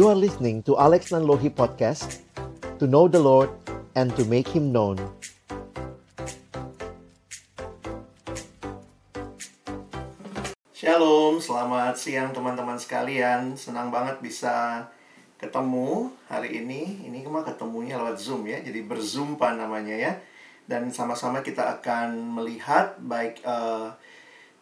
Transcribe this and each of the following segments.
You are listening to Alex Nanlohi Podcast To know the Lord and to make Him known. Shalom, selamat siang teman-teman sekalian. Senang banget bisa ketemu hari ini. Ini cuma ketemunya lewat Zoom ya Jadi berzumpa namanya ya. Dan sama-sama kita akan melihat baik uh,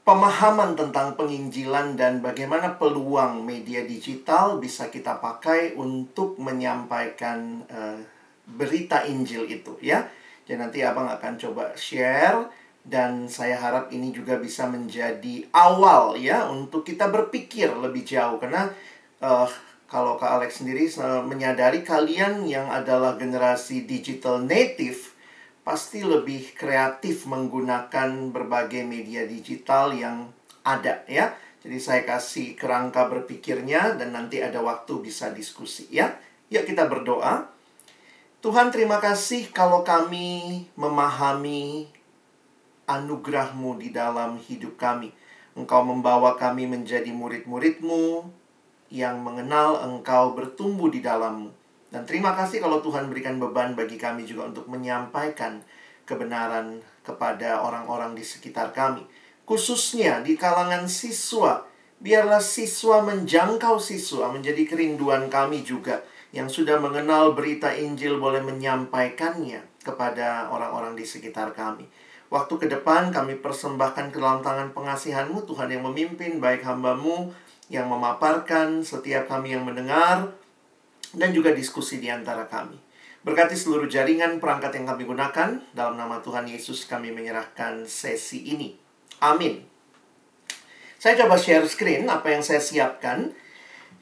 pemahaman tentang penginjilan dan bagaimana peluang media digital bisa kita pakai untuk menyampaikan uh, berita Injil itu ya. Jadi nanti abang akan coba share dan saya harap ini juga bisa menjadi awal ya untuk kita berpikir lebih jauh karena uh, kalau Kak Alex sendiri menyadari kalian yang adalah generasi digital native pasti lebih kreatif menggunakan berbagai media digital yang ada ya. Jadi saya kasih kerangka berpikirnya dan nanti ada waktu bisa diskusi ya. Yuk kita berdoa. Tuhan terima kasih kalau kami memahami anugerahmu di dalam hidup kami. Engkau membawa kami menjadi murid-muridmu yang mengenal engkau bertumbuh di dalammu. Dan terima kasih kalau Tuhan berikan beban bagi kami juga untuk menyampaikan kebenaran kepada orang-orang di sekitar kami. Khususnya di kalangan siswa. Biarlah siswa menjangkau siswa menjadi kerinduan kami juga. Yang sudah mengenal berita Injil boleh menyampaikannya kepada orang-orang di sekitar kami. Waktu ke depan kami persembahkan ke dalam tangan pengasihanmu Tuhan yang memimpin baik hambamu yang memaparkan setiap kami yang mendengar dan juga diskusi di antara kami. Berkati seluruh jaringan perangkat yang kami gunakan, dalam nama Tuhan Yesus kami menyerahkan sesi ini. Amin. Saya coba share screen apa yang saya siapkan.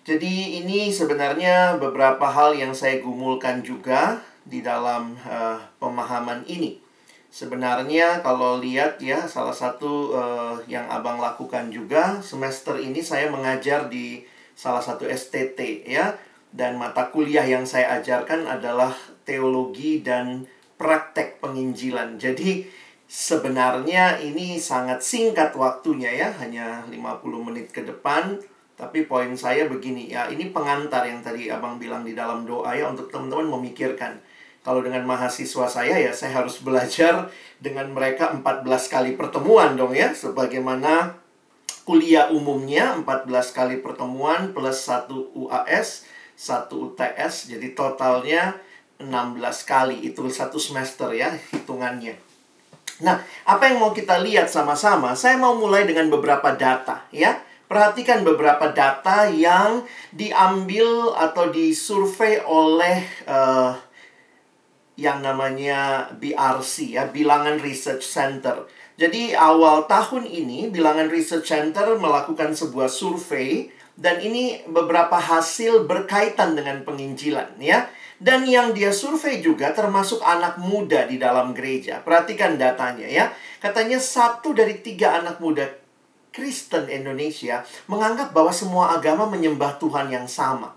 Jadi ini sebenarnya beberapa hal yang saya gumulkan juga di dalam uh, pemahaman ini. Sebenarnya kalau lihat ya salah satu uh, yang abang lakukan juga semester ini saya mengajar di salah satu STT ya dan mata kuliah yang saya ajarkan adalah teologi dan praktek penginjilan. Jadi sebenarnya ini sangat singkat waktunya ya, hanya 50 menit ke depan. Tapi poin saya begini ya, ini pengantar yang tadi Abang bilang di dalam doa ya untuk teman-teman memikirkan. Kalau dengan mahasiswa saya ya, saya harus belajar dengan mereka 14 kali pertemuan dong ya, sebagaimana kuliah umumnya 14 kali pertemuan plus 1 UAS satu UTS jadi totalnya 16 kali itu satu semester ya hitungannya. Nah, apa yang mau kita lihat sama-sama? Saya mau mulai dengan beberapa data ya. Perhatikan beberapa data yang diambil atau disurvei oleh uh, yang namanya BRC ya, Bilangan Research Center. Jadi awal tahun ini Bilangan Research Center melakukan sebuah survei dan ini beberapa hasil berkaitan dengan penginjilan ya. Dan yang dia survei juga termasuk anak muda di dalam gereja. Perhatikan datanya ya. Katanya satu dari tiga anak muda Kristen Indonesia menganggap bahwa semua agama menyembah Tuhan yang sama.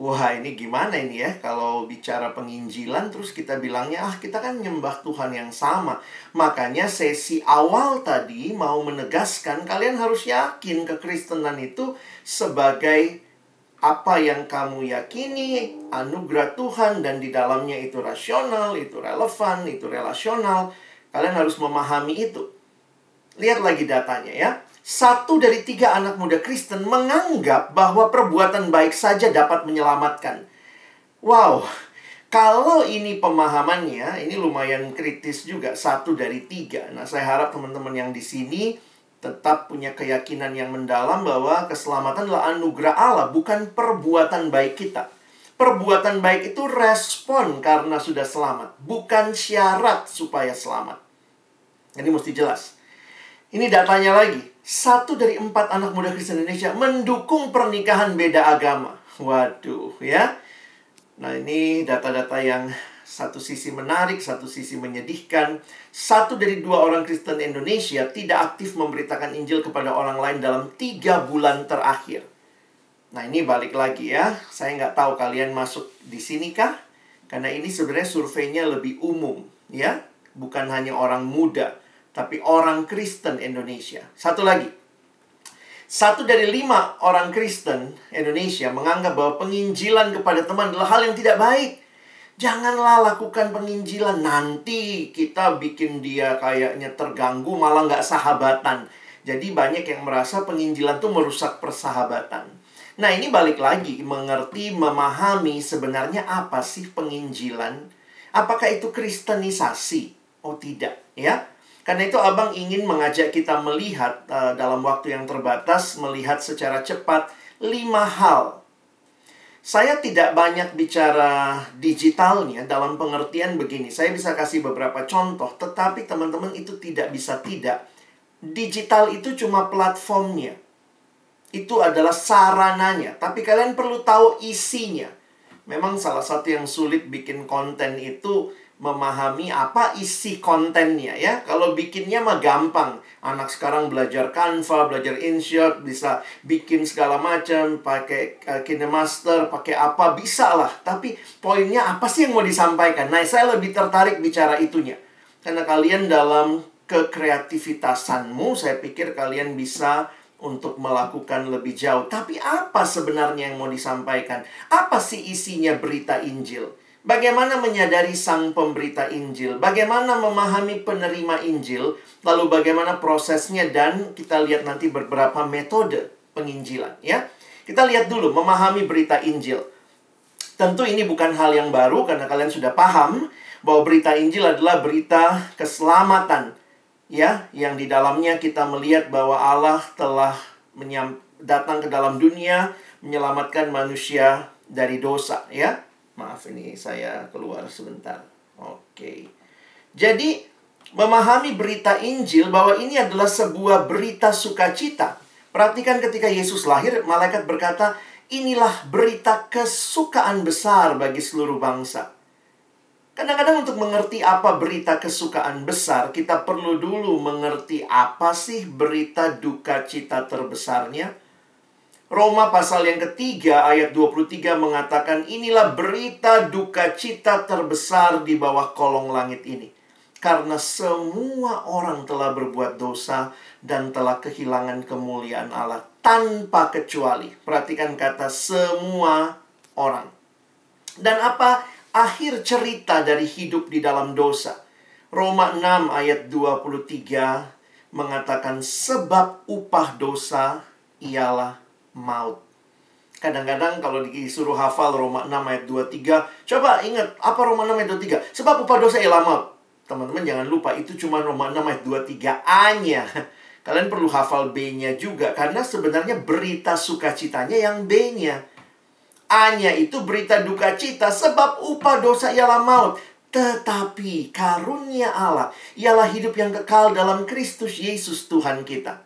Wah ini gimana ini ya? Kalau bicara penginjilan terus kita bilangnya Ah kita kan nyembah Tuhan yang sama. Makanya sesi awal tadi mau menegaskan Kalian harus yakin kekristenan itu sebagai apa yang kamu yakini Anugerah Tuhan dan di dalamnya itu rasional, itu relevan, itu relasional. Kalian harus memahami itu. Lihat lagi datanya ya satu dari tiga anak muda Kristen menganggap bahwa perbuatan baik saja dapat menyelamatkan. Wow, kalau ini pemahamannya, ini lumayan kritis juga. Satu dari tiga. Nah, saya harap teman-teman yang di sini tetap punya keyakinan yang mendalam bahwa keselamatan adalah anugerah Allah, bukan perbuatan baik kita. Perbuatan baik itu respon karena sudah selamat, bukan syarat supaya selamat. Ini mesti jelas. Ini datanya lagi satu dari empat anak muda Kristen Indonesia mendukung pernikahan beda agama. Waduh, ya. Nah, ini data-data yang satu sisi menarik, satu sisi menyedihkan. Satu dari dua orang Kristen Indonesia tidak aktif memberitakan Injil kepada orang lain dalam tiga bulan terakhir. Nah, ini balik lagi ya. Saya nggak tahu kalian masuk di sini kah? Karena ini sebenarnya surveinya lebih umum, ya. Bukan hanya orang muda tapi orang Kristen Indonesia. Satu lagi. Satu dari lima orang Kristen Indonesia menganggap bahwa penginjilan kepada teman adalah hal yang tidak baik. Janganlah lakukan penginjilan. Nanti kita bikin dia kayaknya terganggu, malah nggak sahabatan. Jadi banyak yang merasa penginjilan itu merusak persahabatan. Nah ini balik lagi, mengerti, memahami sebenarnya apa sih penginjilan. Apakah itu kristenisasi? Oh tidak, ya. Karena itu abang ingin mengajak kita melihat uh, dalam waktu yang terbatas, melihat secara cepat lima hal. Saya tidak banyak bicara digitalnya dalam pengertian begini. Saya bisa kasih beberapa contoh, tetapi teman-teman itu tidak bisa tidak. Digital itu cuma platformnya. Itu adalah sarananya, tapi kalian perlu tahu isinya. Memang salah satu yang sulit bikin konten itu memahami apa isi kontennya ya. Kalau bikinnya mah gampang. Anak sekarang belajar Canva, belajar InShot, bisa bikin segala macam, pakai uh, KineMaster, pakai apa bisa lah. Tapi poinnya apa sih yang mau disampaikan? Nah, saya lebih tertarik bicara itunya. Karena kalian dalam kekreativitasanmu, saya pikir kalian bisa untuk melakukan lebih jauh. Tapi apa sebenarnya yang mau disampaikan? Apa sih isinya berita Injil? Bagaimana menyadari sang pemberita Injil? Bagaimana memahami penerima Injil? Lalu bagaimana prosesnya dan kita lihat nanti beberapa metode penginjilan ya. Kita lihat dulu memahami berita Injil. Tentu ini bukan hal yang baru karena kalian sudah paham bahwa berita Injil adalah berita keselamatan ya yang di dalamnya kita melihat bahwa Allah telah datang ke dalam dunia menyelamatkan manusia dari dosa ya. Maaf ini saya keluar sebentar. Oke. Jadi memahami berita Injil bahwa ini adalah sebuah berita sukacita. Perhatikan ketika Yesus lahir, malaikat berkata, "Inilah berita kesukaan besar bagi seluruh bangsa." Kadang-kadang untuk mengerti apa berita kesukaan besar, kita perlu dulu mengerti apa sih berita duka cita terbesarnya. Roma pasal yang ketiga ayat 23 mengatakan inilah berita duka cita terbesar di bawah kolong langit ini. Karena semua orang telah berbuat dosa dan telah kehilangan kemuliaan Allah tanpa kecuali. Perhatikan kata semua orang. Dan apa akhir cerita dari hidup di dalam dosa? Roma 6 ayat 23 mengatakan sebab upah dosa ialah maut. Kadang-kadang kalau disuruh hafal Roma 6 ayat 23, coba ingat apa Roma 6 ayat 23? Sebab upah dosa ialah maut. Teman-teman jangan lupa itu cuma Roma 6 ayat 23 A-nya. Kalian perlu hafal B-nya juga karena sebenarnya berita sukacitanya yang B-nya. A-nya itu berita duka cita sebab upah dosa ialah maut. Tetapi karunia Allah ialah hidup yang kekal dalam Kristus Yesus Tuhan kita.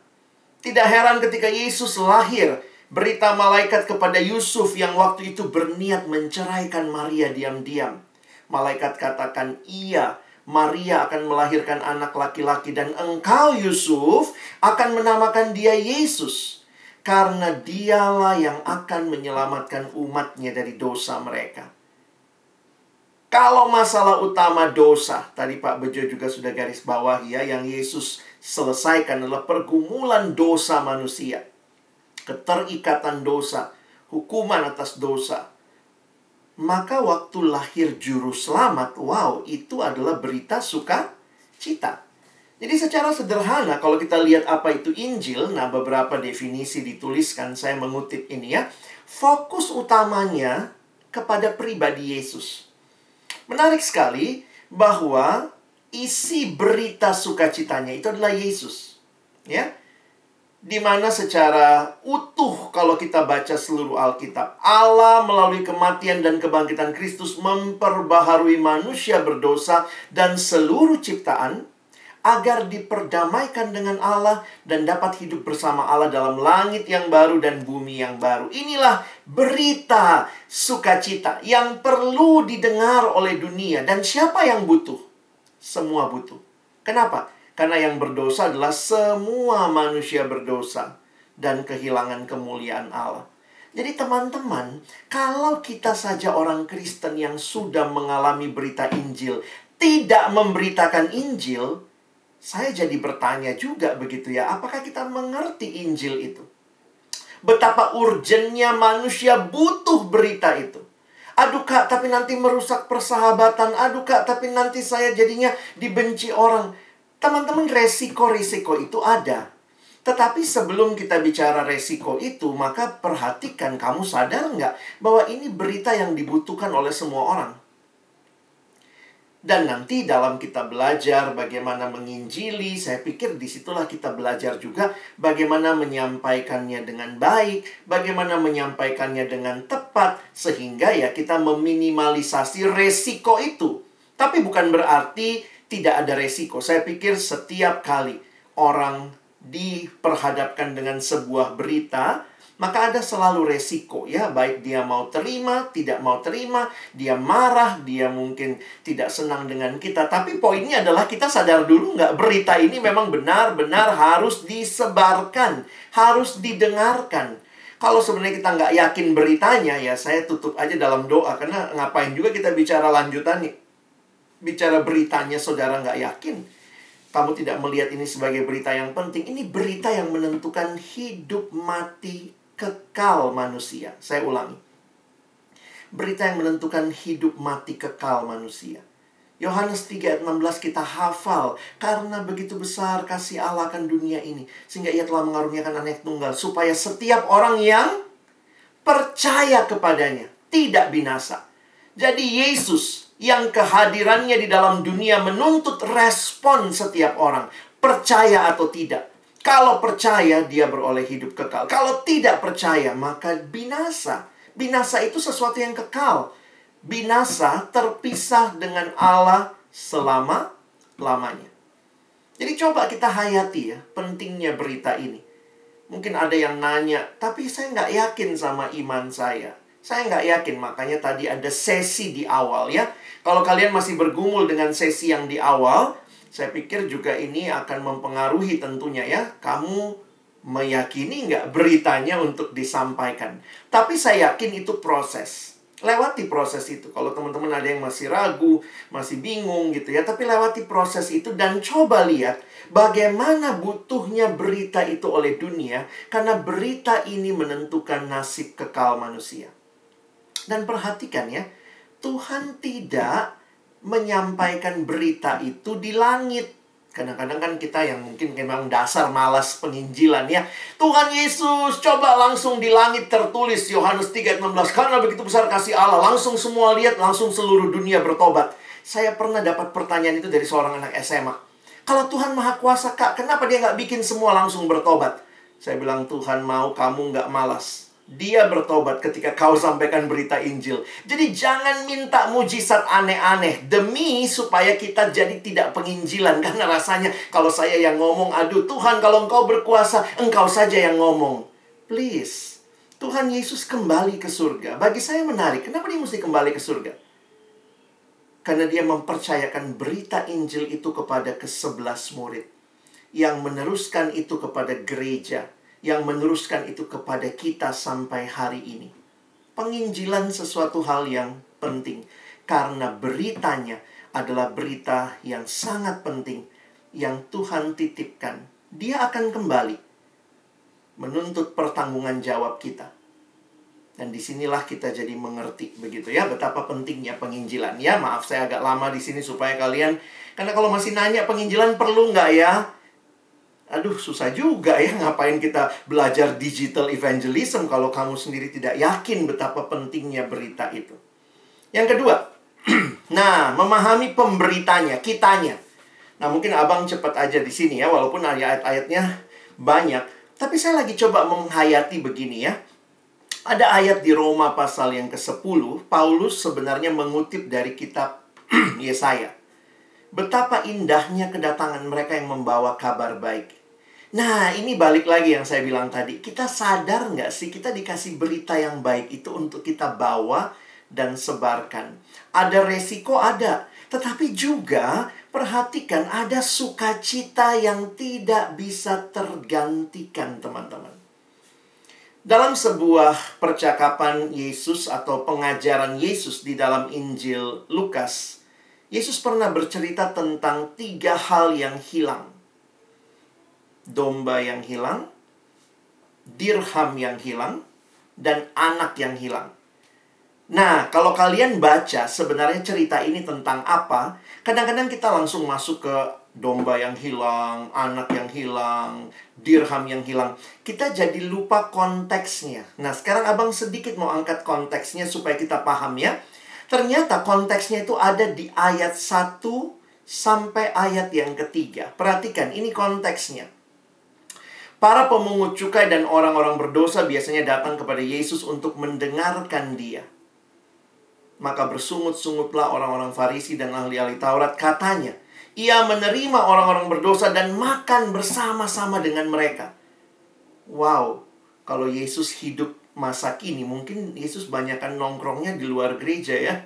Tidak heran ketika Yesus lahir, Berita malaikat kepada Yusuf yang waktu itu berniat menceraikan Maria diam-diam. Malaikat katakan, "Iya, Maria akan melahirkan anak laki-laki dan engkau Yusuf akan menamakan dia Yesus karena dialah yang akan menyelamatkan umatnya dari dosa mereka." Kalau masalah utama dosa, tadi Pak Bejo juga sudah garis bawah ya, yang Yesus selesaikan adalah pergumulan dosa manusia keterikatan dosa, hukuman atas dosa. Maka waktu lahir juru selamat, wow, itu adalah berita suka cita. Jadi secara sederhana kalau kita lihat apa itu Injil, nah beberapa definisi dituliskan, saya mengutip ini ya. Fokus utamanya kepada pribadi Yesus. Menarik sekali bahwa isi berita sukacitanya itu adalah Yesus. Ya di mana secara utuh kalau kita baca seluruh Alkitab, Allah melalui kematian dan kebangkitan Kristus memperbaharui manusia berdosa dan seluruh ciptaan agar diperdamaikan dengan Allah dan dapat hidup bersama Allah dalam langit yang baru dan bumi yang baru. Inilah berita sukacita yang perlu didengar oleh dunia dan siapa yang butuh? Semua butuh. Kenapa? Karena yang berdosa adalah semua manusia berdosa dan kehilangan kemuliaan Allah. Jadi teman-teman, kalau kita saja orang Kristen yang sudah mengalami berita Injil, tidak memberitakan Injil, saya jadi bertanya juga begitu ya, apakah kita mengerti Injil itu? betapa urgennya manusia butuh berita itu. Aduh kak, tapi nanti merusak persahabatan. Aduh kak, tapi nanti saya jadinya dibenci orang. Teman-teman, resiko-resiko itu ada. Tetapi sebelum kita bicara resiko itu, maka perhatikan kamu sadar nggak bahwa ini berita yang dibutuhkan oleh semua orang. Dan nanti dalam kita belajar bagaimana menginjili, saya pikir di situlah kita belajar juga bagaimana menyampaikannya dengan baik, bagaimana menyampaikannya dengan tepat, sehingga ya kita meminimalisasi resiko itu. Tapi bukan berarti tidak ada resiko. Saya pikir setiap kali orang diperhadapkan dengan sebuah berita, maka ada selalu resiko ya, baik dia mau terima, tidak mau terima, dia marah, dia mungkin tidak senang dengan kita. Tapi poinnya adalah kita sadar dulu nggak berita ini memang benar-benar harus disebarkan, harus didengarkan. Kalau sebenarnya kita nggak yakin beritanya ya saya tutup aja dalam doa karena ngapain juga kita bicara lanjutannya. Bicara beritanya saudara nggak yakin kamu tidak melihat ini sebagai berita yang penting. Ini berita yang menentukan hidup mati kekal manusia. Saya ulangi. Berita yang menentukan hidup mati kekal manusia. Yohanes 3 ayat 16 kita hafal karena begitu besar kasih Allah akan dunia ini sehingga ia telah mengaruniakan anak tunggal supaya setiap orang yang percaya kepadanya tidak binasa. Jadi Yesus yang kehadirannya di dalam dunia menuntut respon setiap orang, percaya atau tidak. Kalau percaya, dia beroleh hidup kekal. Kalau tidak percaya, maka binasa. Binasa itu sesuatu yang kekal. Binasa terpisah dengan Allah selama-lamanya. Jadi coba kita hayati ya, pentingnya berita ini. Mungkin ada yang nanya, tapi saya nggak yakin sama iman saya. Saya nggak yakin, makanya tadi ada sesi di awal ya. Kalau kalian masih bergumul dengan sesi yang di awal, saya pikir juga ini akan mempengaruhi tentunya ya. Kamu meyakini nggak beritanya untuk disampaikan. Tapi saya yakin itu proses. Lewati proses itu. Kalau teman-teman ada yang masih ragu, masih bingung gitu ya. Tapi lewati proses itu dan coba lihat bagaimana butuhnya berita itu oleh dunia. Karena berita ini menentukan nasib kekal manusia. Dan perhatikan ya, Tuhan tidak menyampaikan berita itu di langit. Kadang-kadang kan kita yang mungkin memang dasar malas penginjilan ya. Tuhan Yesus coba langsung di langit tertulis Yohanes 3:16 karena begitu besar kasih Allah langsung semua lihat langsung seluruh dunia bertobat. Saya pernah dapat pertanyaan itu dari seorang anak SMA. Kalau Tuhan Maha Kuasa kak, kenapa dia nggak bikin semua langsung bertobat? Saya bilang Tuhan mau kamu nggak malas dia bertobat ketika kau sampaikan berita Injil. Jadi jangan minta mujizat aneh-aneh demi supaya kita jadi tidak penginjilan karena rasanya kalau saya yang ngomong, aduh Tuhan kalau engkau berkuasa, engkau saja yang ngomong. Please. Tuhan Yesus kembali ke surga. Bagi saya menarik. Kenapa dia mesti kembali ke surga? Karena dia mempercayakan berita Injil itu kepada kesebelas murid. Yang meneruskan itu kepada gereja yang meneruskan itu kepada kita sampai hari ini. Penginjilan sesuatu hal yang penting karena beritanya adalah berita yang sangat penting yang Tuhan titipkan. Dia akan kembali menuntut pertanggungan jawab kita. Dan di sinilah kita jadi mengerti begitu ya betapa pentingnya penginjilan. Ya maaf saya agak lama di sini supaya kalian karena kalau masih nanya penginjilan perlu nggak ya? Aduh, susah juga ya ngapain kita belajar digital evangelism kalau kamu sendiri tidak yakin betapa pentingnya berita itu. Yang kedua, nah, memahami pemberitanya, kitanya. Nah, mungkin abang cepat aja di sini ya, walaupun ayat-ayatnya banyak. Tapi saya lagi coba menghayati begini ya. Ada ayat di Roma pasal yang ke-10, Paulus sebenarnya mengutip dari kitab Yesaya Betapa indahnya kedatangan mereka yang membawa kabar baik. Nah, ini balik lagi yang saya bilang tadi. Kita sadar nggak sih kita dikasih berita yang baik itu untuk kita bawa dan sebarkan. Ada resiko, ada. Tetapi juga perhatikan ada sukacita yang tidak bisa tergantikan, teman-teman. Dalam sebuah percakapan Yesus atau pengajaran Yesus di dalam Injil Lukas, Yesus pernah bercerita tentang tiga hal yang hilang. Domba yang hilang, dirham yang hilang, dan anak yang hilang. Nah, kalau kalian baca sebenarnya cerita ini tentang apa, kadang-kadang kita langsung masuk ke domba yang hilang, anak yang hilang, dirham yang hilang. Kita jadi lupa konteksnya. Nah, sekarang abang sedikit mau angkat konteksnya supaya kita paham ya. Ternyata konteksnya itu ada di ayat 1 sampai ayat yang ketiga. Perhatikan, ini konteksnya. Para pemungut cukai dan orang-orang berdosa biasanya datang kepada Yesus untuk mendengarkan dia. Maka bersungut-sungutlah orang-orang Farisi dan ahli-ahli Taurat katanya, ia menerima orang-orang berdosa dan makan bersama-sama dengan mereka. Wow, kalau Yesus hidup masa kini, mungkin Yesus banyakkan nongkrongnya di luar gereja ya.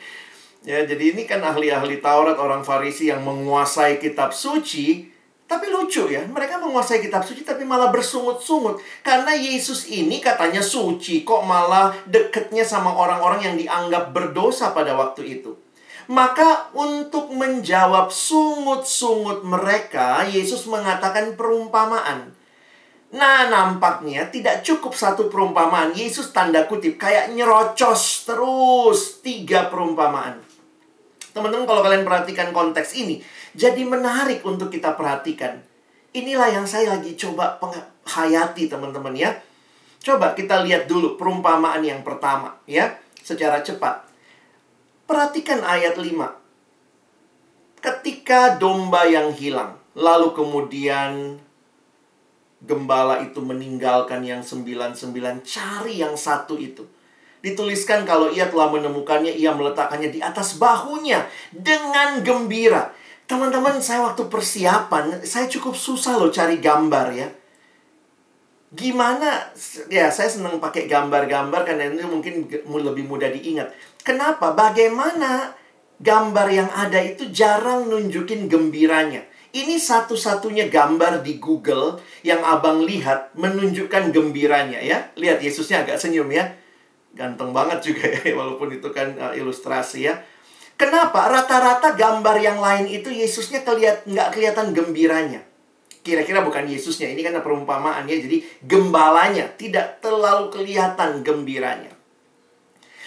ya, jadi ini kan ahli-ahli Taurat, orang Farisi yang menguasai kitab suci, tapi lucu ya, mereka menguasai kitab suci tapi malah bersungut-sungut. Karena Yesus ini katanya suci, kok malah deketnya sama orang-orang yang dianggap berdosa pada waktu itu. Maka untuk menjawab sungut-sungut mereka, Yesus mengatakan perumpamaan. Nah, nampaknya tidak cukup satu perumpamaan. Yesus tanda kutip kayak nyerocos terus tiga perumpamaan. Teman-teman kalau kalian perhatikan konteks ini, jadi menarik untuk kita perhatikan. Inilah yang saya lagi coba hayati teman-teman ya. Coba kita lihat dulu perumpamaan yang pertama ya, secara cepat. Perhatikan ayat 5. Ketika domba yang hilang, lalu kemudian gembala itu meninggalkan yang sembilan-sembilan, cari yang satu itu. Dituliskan kalau ia telah menemukannya, ia meletakkannya di atas bahunya dengan gembira. Teman-teman, saya waktu persiapan, saya cukup susah loh cari gambar ya. Gimana, ya saya senang pakai gambar-gambar karena itu mungkin lebih mudah diingat. Kenapa? Bagaimana gambar yang ada itu jarang nunjukin gembiranya. Ini satu-satunya gambar di Google yang abang lihat menunjukkan gembiranya ya. Lihat Yesusnya agak senyum ya. Ganteng banget juga ya, walaupun itu kan uh, ilustrasi ya. Kenapa? Rata-rata gambar yang lain itu Yesusnya keliat, nggak kelihatan gembiranya. Kira-kira bukan Yesusnya, ini kan perumpamaan ya. Jadi gembalanya tidak terlalu kelihatan gembiranya.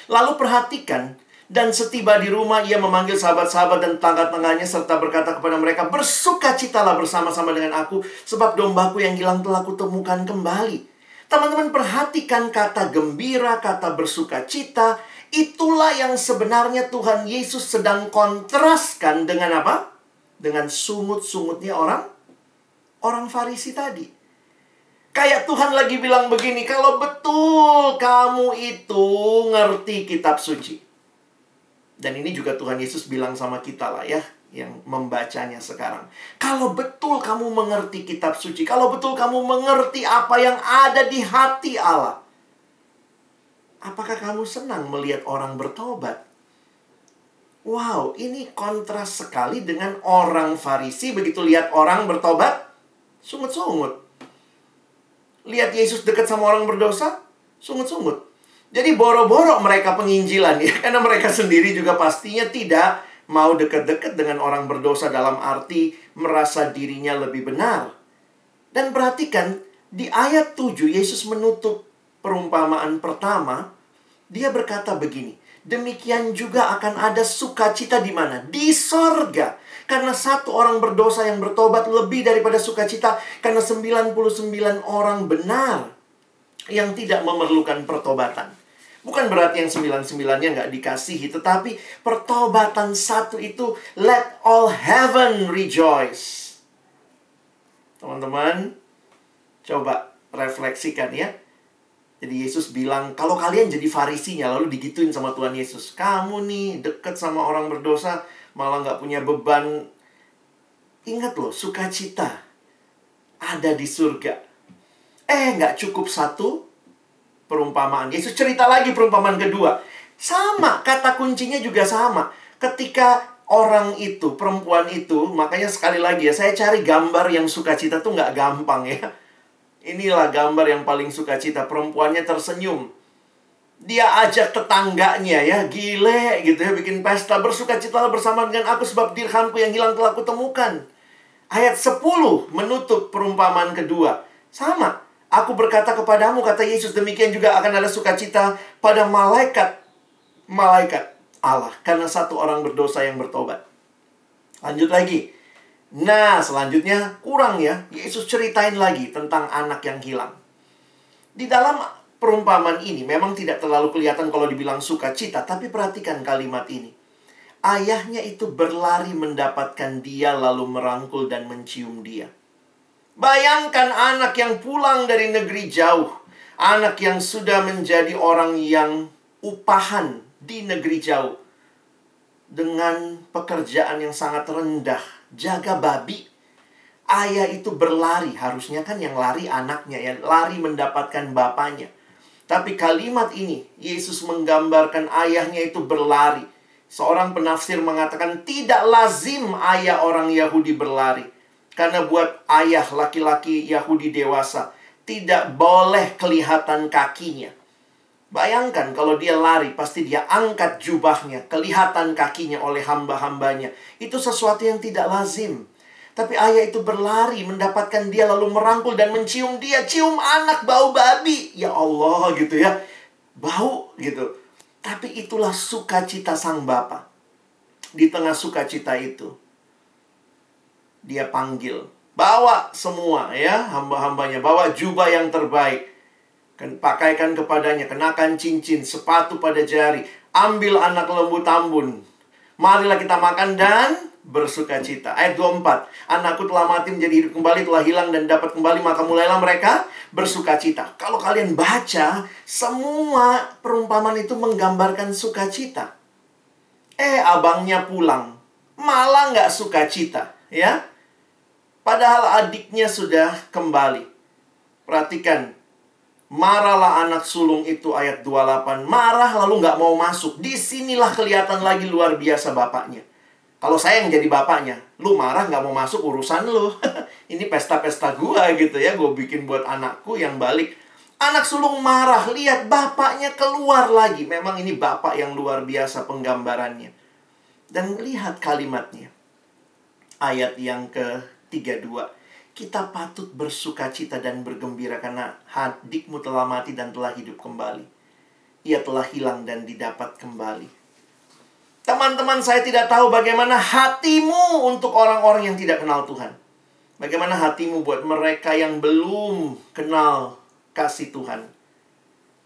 Lalu perhatikan, dan setiba di rumah ia memanggil sahabat-sahabat dan tangga-tangganya serta berkata kepada mereka, Bersukacitalah bersama-sama dengan aku, sebab dombaku yang hilang telah kutemukan kembali. Teman-teman perhatikan kata gembira, kata bersukacita, Itulah yang sebenarnya Tuhan Yesus sedang kontraskan dengan apa? Dengan sungut-sungutnya orang orang Farisi tadi. Kayak Tuhan lagi bilang begini, kalau betul kamu itu ngerti kitab suci. Dan ini juga Tuhan Yesus bilang sama kita lah ya, yang membacanya sekarang. Kalau betul kamu mengerti kitab suci, kalau betul kamu mengerti apa yang ada di hati Allah, Apakah kamu senang melihat orang bertobat? Wow, ini kontras sekali dengan orang Farisi begitu lihat orang bertobat, sungut-sungut. Lihat Yesus dekat sama orang berdosa, sungut-sungut. Jadi boro-boro mereka penginjilan ya, karena mereka sendiri juga pastinya tidak mau dekat-dekat dengan orang berdosa dalam arti merasa dirinya lebih benar. Dan perhatikan, di ayat 7 Yesus menutup perumpamaan pertama, dia berkata begini, demikian juga akan ada sukacita di mana? Di sorga. Karena satu orang berdosa yang bertobat lebih daripada sukacita. Karena 99 orang benar yang tidak memerlukan pertobatan. Bukan berarti yang sembilan-sembilannya nggak dikasihi. Tetapi pertobatan satu itu, let all heaven rejoice. Teman-teman, coba refleksikan ya. Jadi Yesus bilang, kalau kalian jadi farisinya, lalu digituin sama Tuhan Yesus. Kamu nih deket sama orang berdosa, malah nggak punya beban. Ingat loh, sukacita ada di surga. Eh, nggak cukup satu perumpamaan. Yesus cerita lagi perumpamaan kedua. Sama, kata kuncinya juga sama. Ketika orang itu, perempuan itu, makanya sekali lagi ya, saya cari gambar yang sukacita tuh nggak gampang ya Inilah gambar yang paling suka cita. Perempuannya tersenyum. Dia ajak tetangganya ya, gile gitu ya, bikin pesta. Bersuka cita bersama dengan aku sebab dirhamku yang hilang telah aku temukan. Ayat 10 menutup perumpamaan kedua. Sama. Aku berkata kepadamu, kata Yesus, demikian juga akan ada sukacita pada malaikat. Malaikat Allah. Karena satu orang berdosa yang bertobat. Lanjut lagi. Nah, selanjutnya kurang ya. Yesus ceritain lagi tentang anak yang hilang. Di dalam perumpamaan ini memang tidak terlalu kelihatan kalau dibilang sukacita, tapi perhatikan kalimat ini. Ayahnya itu berlari mendapatkan dia lalu merangkul dan mencium dia. Bayangkan anak yang pulang dari negeri jauh, anak yang sudah menjadi orang yang upahan di negeri jauh dengan pekerjaan yang sangat rendah, jaga babi. Ayah itu berlari, harusnya kan yang lari anaknya ya, lari mendapatkan bapaknya. Tapi kalimat ini Yesus menggambarkan ayahnya itu berlari. Seorang penafsir mengatakan tidak lazim ayah orang Yahudi berlari. Karena buat ayah laki-laki Yahudi dewasa tidak boleh kelihatan kakinya. Bayangkan kalau dia lari, pasti dia angkat jubahnya, kelihatan kakinya oleh hamba-hambanya. Itu sesuatu yang tidak lazim. Tapi ayah itu berlari, mendapatkan dia lalu merangkul dan mencium dia. Cium anak bau babi. Ya Allah gitu ya. Bau gitu. Tapi itulah sukacita sang bapa. Di tengah sukacita itu, dia panggil. Bawa semua ya hamba-hambanya. Bawa jubah yang terbaik. Pakaikan kepadanya. Kenakan cincin. Sepatu pada jari. Ambil anak lembu tambun. Marilah kita makan dan bersuka cita. Ayat 24. Anakku telah mati menjadi hidup kembali, telah hilang dan dapat kembali, maka mulailah mereka bersuka cita. Kalau kalian baca, semua perumpamaan itu menggambarkan sukacita. Eh, abangnya pulang. Malah nggak sukacita, ya. Padahal adiknya sudah kembali. Perhatikan. Marahlah anak sulung itu ayat 28. Marah lalu nggak mau masuk. Di sinilah kelihatan lagi luar biasa bapaknya. Kalau saya yang jadi bapaknya, lu marah nggak mau masuk urusan lu. Ini pesta-pesta gua gitu ya. Gue bikin buat anakku yang balik. Anak sulung marah. Lihat bapaknya keluar lagi. Memang ini bapak yang luar biasa penggambarannya. Dan lihat kalimatnya. Ayat yang ke 32. Kita patut bersuka cita dan bergembira karena hadikmu telah mati dan telah hidup kembali. Ia telah hilang dan didapat kembali. Teman-teman saya tidak tahu bagaimana hatimu untuk orang-orang yang tidak kenal Tuhan. Bagaimana hatimu buat mereka yang belum kenal kasih Tuhan.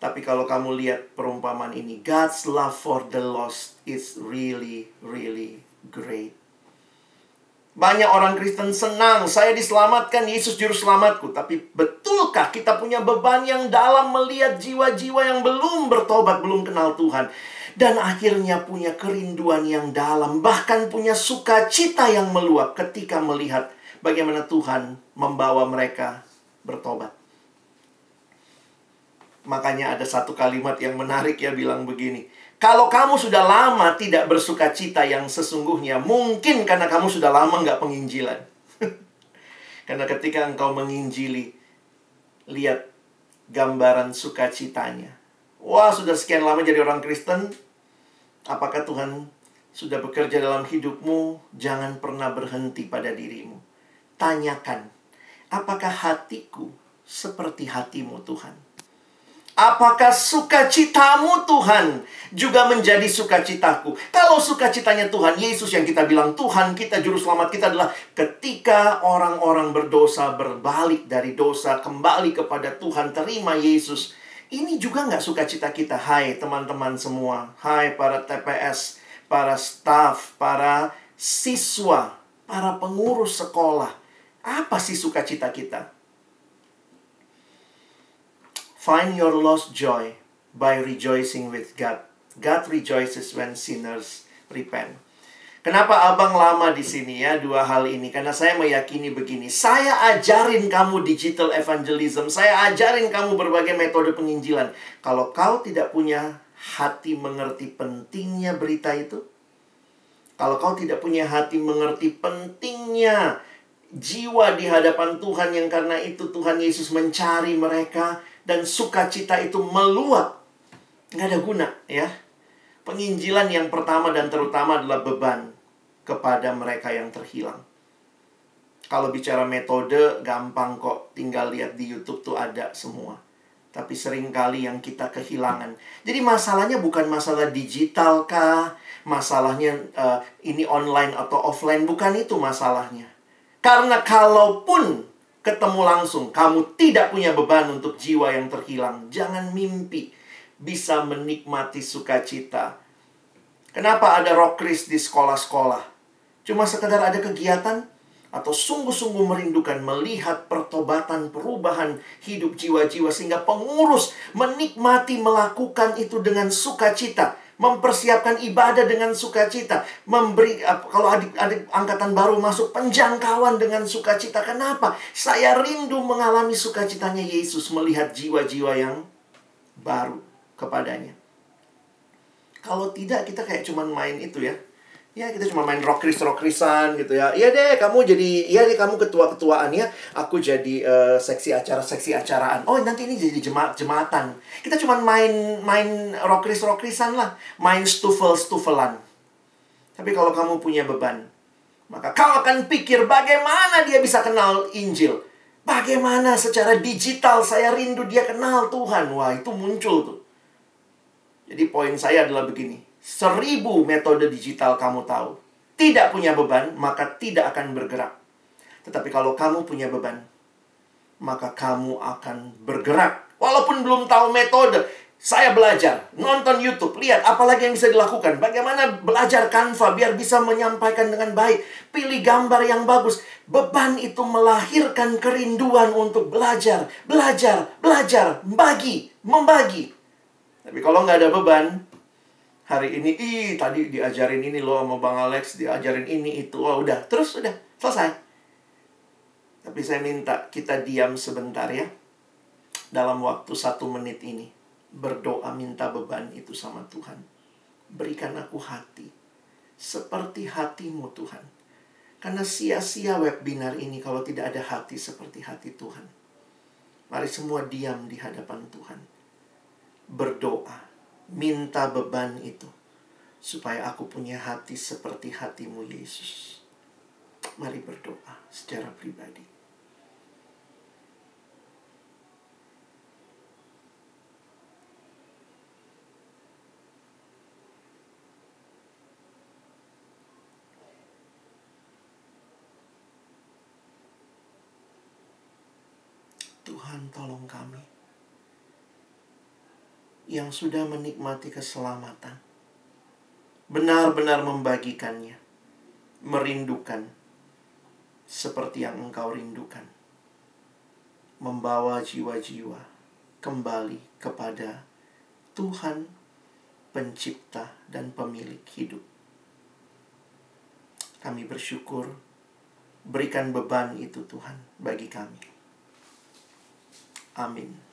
Tapi kalau kamu lihat perumpamaan ini, God's love for the lost is really, really great. Banyak orang Kristen senang, saya diselamatkan, Yesus juru selamatku. Tapi betulkah kita punya beban yang dalam melihat jiwa-jiwa yang belum bertobat, belum kenal Tuhan. Dan akhirnya punya kerinduan yang dalam, bahkan punya sukacita yang meluap ketika melihat bagaimana Tuhan membawa mereka bertobat. Makanya ada satu kalimat yang menarik ya bilang begini. Kalau kamu sudah lama tidak bersuka cita yang sesungguhnya, mungkin karena kamu sudah lama nggak penginjilan. karena ketika engkau menginjili, lihat gambaran sukacitanya. Wah, sudah sekian lama jadi orang Kristen. Apakah Tuhan sudah bekerja dalam hidupmu? Jangan pernah berhenti pada dirimu. Tanyakan, apakah hatiku seperti hatimu Tuhan? Apakah sukacitamu Tuhan juga menjadi sukacitaku? Kalau sukacitanya Tuhan, Yesus yang kita bilang Tuhan kita, Juru Selamat kita adalah ketika orang-orang berdosa berbalik dari dosa, kembali kepada Tuhan, terima Yesus. Ini juga nggak sukacita kita. Hai teman-teman semua, hai para TPS, para staff, para siswa, para pengurus sekolah. Apa sih sukacita kita? Find your lost joy by rejoicing with God. God rejoices when sinners repent. Kenapa abang lama di sini ya dua hal ini? Karena saya meyakini begini. Saya ajarin kamu digital evangelism. Saya ajarin kamu berbagai metode penginjilan. Kalau kau tidak punya hati mengerti pentingnya berita itu, kalau kau tidak punya hati mengerti pentingnya jiwa di hadapan Tuhan yang karena itu Tuhan Yesus mencari mereka, dan sukacita itu meluap. Nggak ada guna ya. Penginjilan yang pertama dan terutama adalah beban kepada mereka yang terhilang. Kalau bicara metode, gampang kok. Tinggal lihat di YouTube tuh ada semua. Tapi sering kali yang kita kehilangan. Jadi masalahnya bukan masalah digital kah? Masalahnya uh, ini online atau offline. Bukan itu masalahnya. Karena kalaupun ketemu langsung, kamu tidak punya beban untuk jiwa yang terhilang. Jangan mimpi bisa menikmati sukacita. Kenapa ada rockris di sekolah-sekolah? Cuma sekedar ada kegiatan? atau sungguh-sungguh merindukan melihat pertobatan perubahan hidup jiwa-jiwa sehingga pengurus menikmati melakukan itu dengan sukacita mempersiapkan ibadah dengan sukacita memberi kalau adik-adik angkatan baru masuk penjangkauan dengan sukacita. Kenapa? Saya rindu mengalami sukacitanya Yesus melihat jiwa-jiwa yang baru kepadanya. Kalau tidak kita kayak cuman main itu ya Ya kita cuma main rock rockris rockrisan gitu ya. Iya deh kamu jadi iya deh kamu ketua ketuaan ya. Aku jadi uh, seksi acara seksi acaraan. Oh nanti ini jadi jemaat jemaatan. Kita cuma main main rock rockris rockrisan lah. Main stufel stufelan. Tapi kalau kamu punya beban, maka kau akan pikir bagaimana dia bisa kenal Injil. Bagaimana secara digital saya rindu dia kenal Tuhan. Wah itu muncul tuh. Jadi poin saya adalah begini seribu metode digital kamu tahu, tidak punya beban, maka tidak akan bergerak. Tetapi kalau kamu punya beban, maka kamu akan bergerak. Walaupun belum tahu metode, saya belajar, nonton YouTube, lihat apalagi yang bisa dilakukan. Bagaimana belajar Canva biar bisa menyampaikan dengan baik. Pilih gambar yang bagus. Beban itu melahirkan kerinduan untuk belajar, belajar, belajar, bagi, membagi. Tapi kalau nggak ada beban, hari ini ih tadi diajarin ini loh sama Bang Alex diajarin ini itu. Oh udah. Terus udah selesai. Tapi saya minta kita diam sebentar ya. Dalam waktu satu menit ini berdoa minta beban itu sama Tuhan. Berikan aku hati. Seperti hatimu Tuhan. Karena sia-sia webinar ini kalau tidak ada hati seperti hati Tuhan. Mari semua diam di hadapan Tuhan. Berdoa minta beban itu supaya aku punya hati seperti hatimu Yesus. Mari berdoa secara pribadi. Tuhan tolong kami yang sudah menikmati keselamatan, benar-benar membagikannya, merindukan seperti yang engkau rindukan, membawa jiwa-jiwa kembali kepada Tuhan, Pencipta dan Pemilik hidup. Kami bersyukur, berikan beban itu Tuhan bagi kami. Amin.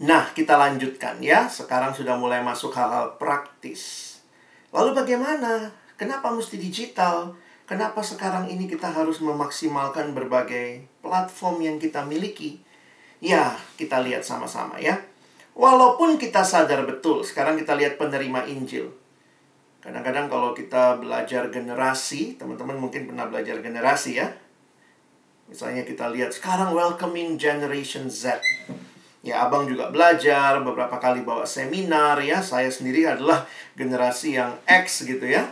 Nah, kita lanjutkan ya. Sekarang sudah mulai masuk hal-hal praktis. Lalu bagaimana? Kenapa mesti digital? Kenapa sekarang ini kita harus memaksimalkan berbagai platform yang kita miliki? Ya, kita lihat sama-sama ya. Walaupun kita sadar betul, sekarang kita lihat penerima Injil. Kadang-kadang kalau kita belajar generasi, teman-teman mungkin pernah belajar generasi ya. Misalnya kita lihat sekarang welcoming generation Z. Ya, abang juga belajar beberapa kali bawa seminar ya. Saya sendiri adalah generasi yang X gitu ya.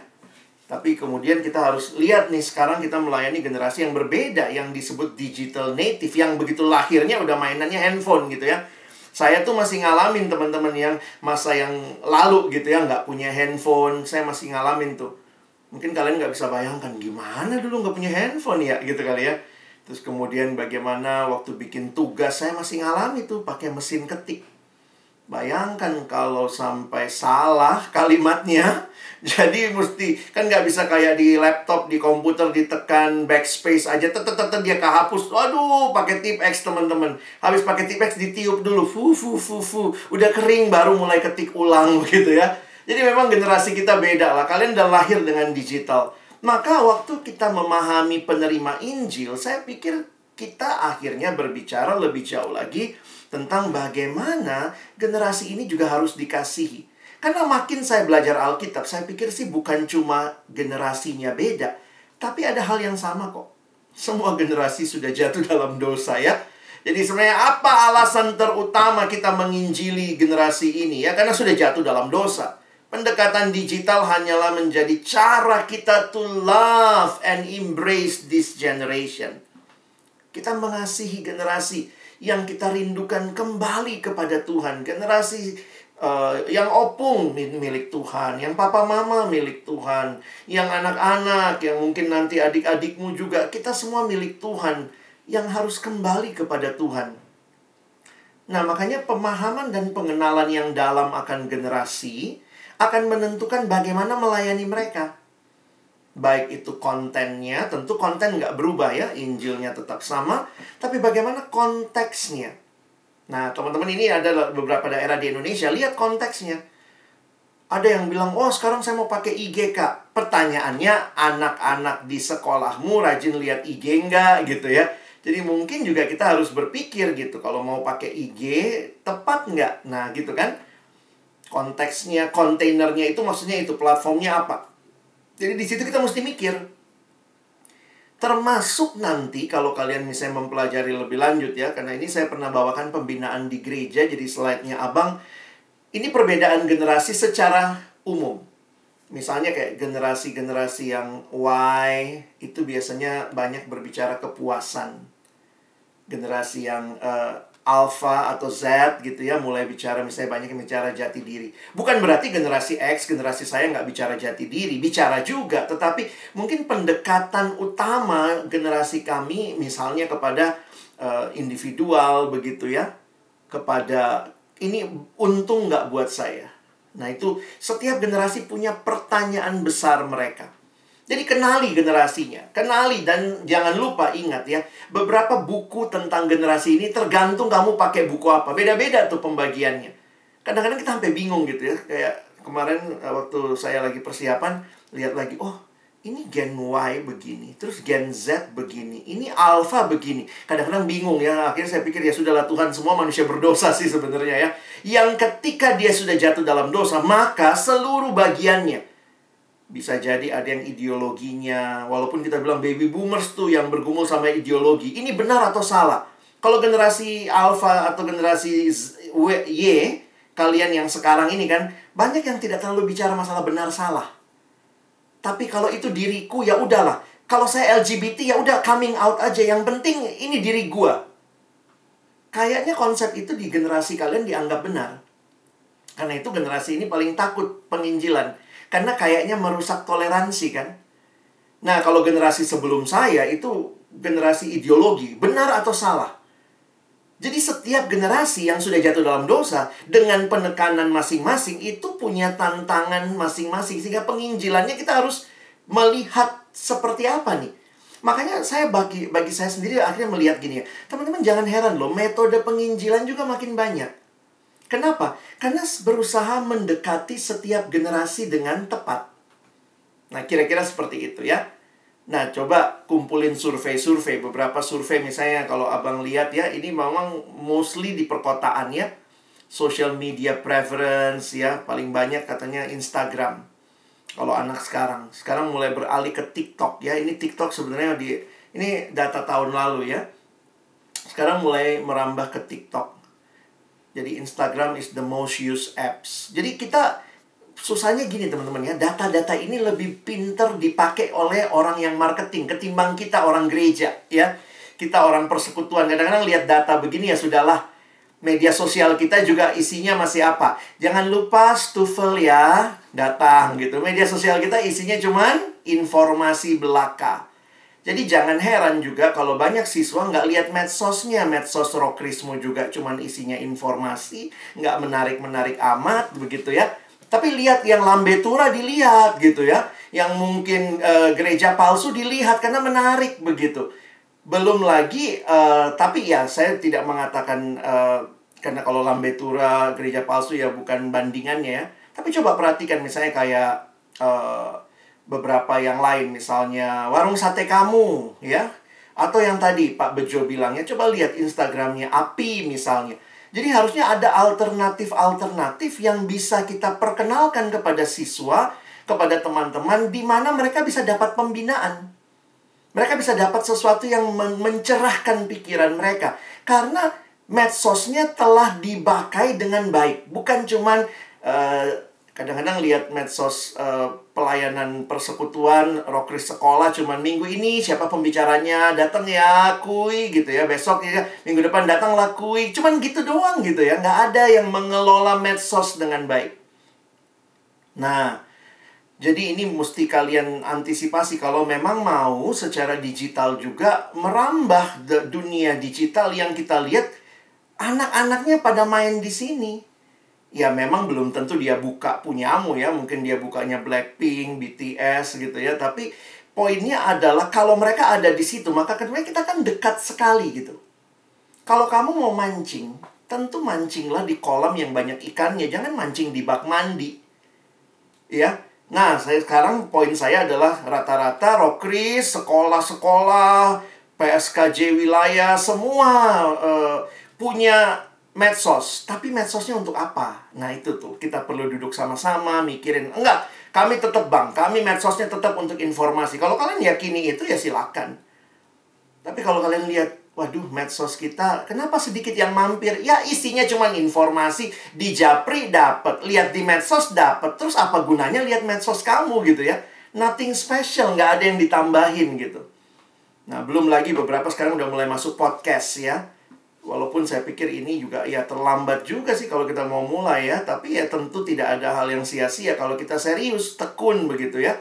Tapi kemudian kita harus lihat nih sekarang kita melayani generasi yang berbeda yang disebut digital native yang begitu lahirnya udah mainannya handphone gitu ya. Saya tuh masih ngalamin teman-teman yang masa yang lalu gitu ya nggak punya handphone. Saya masih ngalamin tuh. Mungkin kalian nggak bisa bayangkan gimana dulu nggak punya handphone ya gitu kali ya. Terus kemudian bagaimana waktu bikin tugas saya masih ngalami tuh pakai mesin ketik. Bayangkan kalau sampai salah kalimatnya. Jadi mesti kan nggak bisa kayak di laptop, di komputer ditekan backspace aja tetep dia kehapus. Waduh, pakai tip X teman-teman. Habis pakai tip X ditiup dulu, fu fu fu fu. Udah kering baru mulai ketik ulang gitu ya. Jadi memang generasi kita beda lah. Kalian udah lahir dengan digital. Maka waktu kita memahami penerima Injil, saya pikir kita akhirnya berbicara lebih jauh lagi tentang bagaimana generasi ini juga harus dikasihi. Karena makin saya belajar Alkitab, saya pikir sih bukan cuma generasinya beda, tapi ada hal yang sama kok. Semua generasi sudah jatuh dalam dosa ya. Jadi sebenarnya apa alasan terutama kita menginjili generasi ini ya? Karena sudah jatuh dalam dosa. Pendekatan digital hanyalah menjadi cara kita to love and embrace this generation. Kita mengasihi generasi yang kita rindukan kembali kepada Tuhan. Generasi uh, yang opung milik Tuhan, yang papa mama milik Tuhan, yang anak-anak, yang mungkin nanti adik-adikmu juga, kita semua milik Tuhan yang harus kembali kepada Tuhan. Nah, makanya pemahaman dan pengenalan yang dalam akan generasi akan menentukan bagaimana melayani mereka. Baik itu kontennya, tentu konten nggak berubah ya, Injilnya tetap sama, tapi bagaimana konteksnya. Nah, teman-teman ini ada beberapa daerah di Indonesia, lihat konteksnya. Ada yang bilang, oh sekarang saya mau pakai IG kak. Pertanyaannya, anak-anak di sekolahmu rajin lihat IG nggak gitu ya. Jadi mungkin juga kita harus berpikir gitu kalau mau pakai IG tepat nggak? Nah gitu kan? Konteksnya, kontainernya itu maksudnya itu platformnya apa? Jadi di situ kita mesti mikir. Termasuk nanti kalau kalian misalnya mempelajari lebih lanjut ya, karena ini saya pernah bawakan pembinaan di gereja, jadi slide-nya abang. Ini perbedaan generasi secara umum. Misalnya kayak generasi-generasi yang Y itu biasanya banyak berbicara kepuasan. Generasi yang uh, Alpha atau Z gitu ya mulai bicara misalnya banyak yang bicara jati diri. Bukan berarti generasi X, generasi saya nggak bicara jati diri, bicara juga. Tetapi mungkin pendekatan utama generasi kami misalnya kepada uh, individual begitu ya, kepada ini untung nggak buat saya Nah, itu setiap generasi punya pertanyaan besar mereka. Jadi kenali generasinya, kenali dan jangan lupa ingat ya, beberapa buku tentang generasi ini tergantung kamu pakai buku apa. Beda-beda tuh pembagiannya. Kadang-kadang kita sampai bingung gitu ya, kayak kemarin eh, waktu saya lagi persiapan lihat lagi, oh ini gen Y begini, terus gen Z begini, ini alpha begini. Kadang-kadang bingung ya, akhirnya saya pikir ya sudahlah Tuhan semua manusia berdosa sih sebenarnya ya. Yang ketika dia sudah jatuh dalam dosa, maka seluruh bagiannya bisa jadi ada yang ideologinya, walaupun kita bilang baby boomers tuh yang bergumul sama ideologi. Ini benar atau salah? Kalau generasi alpha atau generasi Y, kalian yang sekarang ini kan banyak yang tidak terlalu bicara masalah benar salah tapi kalau itu diriku ya udahlah. Kalau saya LGBT ya udah coming out aja. Yang penting ini diri gua. Kayaknya konsep itu di generasi kalian dianggap benar. Karena itu generasi ini paling takut penginjilan. Karena kayaknya merusak toleransi kan. Nah, kalau generasi sebelum saya itu generasi ideologi, benar atau salah? Jadi setiap generasi yang sudah jatuh dalam dosa dengan penekanan masing-masing itu punya tantangan masing-masing sehingga penginjilannya kita harus melihat seperti apa nih. Makanya saya bagi bagi saya sendiri akhirnya melihat gini ya. Teman-teman jangan heran loh, metode penginjilan juga makin banyak. Kenapa? Karena berusaha mendekati setiap generasi dengan tepat. Nah, kira-kira seperti itu ya. Nah, coba kumpulin survei-survei. Beberapa survei misalnya kalau abang lihat ya, ini memang mostly di perkotaan ya. Social media preference ya, paling banyak katanya Instagram. Kalau anak sekarang, sekarang mulai beralih ke TikTok ya. Ini TikTok sebenarnya di ini data tahun lalu ya. Sekarang mulai merambah ke TikTok. Jadi Instagram is the most used apps. Jadi kita susahnya gini teman-teman ya, data-data ini lebih pinter dipakai oleh orang yang marketing ketimbang kita orang gereja ya. Kita orang persekutuan kadang-kadang lihat data begini ya sudahlah. Media sosial kita juga isinya masih apa? Jangan lupa Stufel ya datang gitu. Media sosial kita isinya cuman informasi belaka. Jadi jangan heran juga kalau banyak siswa nggak lihat medsosnya, medsos rokrismu juga cuman isinya informasi, nggak menarik-menarik amat begitu ya. Tapi lihat yang lambetura dilihat gitu ya. Yang mungkin uh, gereja palsu dilihat karena menarik begitu. Belum lagi uh, tapi ya saya tidak mengatakan uh, karena kalau lambetura gereja palsu ya bukan bandingannya ya. Tapi coba perhatikan misalnya kayak uh, beberapa yang lain misalnya warung sate kamu ya atau yang tadi Pak Bejo bilangnya coba lihat Instagramnya Api misalnya jadi harusnya ada alternatif-alternatif yang bisa kita perkenalkan kepada siswa, kepada teman-teman di mana mereka bisa dapat pembinaan. Mereka bisa dapat sesuatu yang men mencerahkan pikiran mereka. Karena medsosnya telah dibakai dengan baik. Bukan cuman uh, kadang-kadang lihat medsos uh, pelayanan persekutuan rokris sekolah cuman minggu ini siapa pembicaranya? Datang ya kui gitu ya. Besok ya minggu depan datang lah kui. Cuman gitu doang gitu ya. Nggak ada yang mengelola medsos dengan baik. Nah jadi ini mesti kalian antisipasi kalau memang mau secara digital juga merambah dunia digital yang kita lihat anak-anaknya pada main di sini ya memang belum tentu dia buka punyamu ya. Mungkin dia bukanya Blackpink, BTS gitu ya. Tapi poinnya adalah kalau mereka ada di situ maka kedua kita kan dekat sekali gitu. Kalau kamu mau mancing tentu mancinglah di kolam yang banyak ikannya. Jangan mancing di bak mandi. Ya. Nah saya sekarang poin saya adalah rata-rata rokris sekolah-sekolah PSKJ wilayah semua uh, punya medsos. Tapi medsosnya untuk apa? Nah, itu tuh. Kita perlu duduk sama-sama, mikirin. Enggak, kami tetap bang. Kami medsosnya tetap untuk informasi. Kalau kalian yakini itu, ya silakan. Tapi kalau kalian lihat, waduh, medsos kita, kenapa sedikit yang mampir? Ya, isinya cuma informasi. Di Japri dapat, lihat di medsos dapat. Terus apa gunanya lihat medsos kamu gitu ya? Nothing special, nggak ada yang ditambahin gitu. Nah, belum lagi beberapa sekarang udah mulai masuk podcast ya Walaupun saya pikir ini juga ya terlambat juga sih kalau kita mau mulai ya. Tapi ya tentu tidak ada hal yang sia-sia kalau kita serius, tekun begitu ya.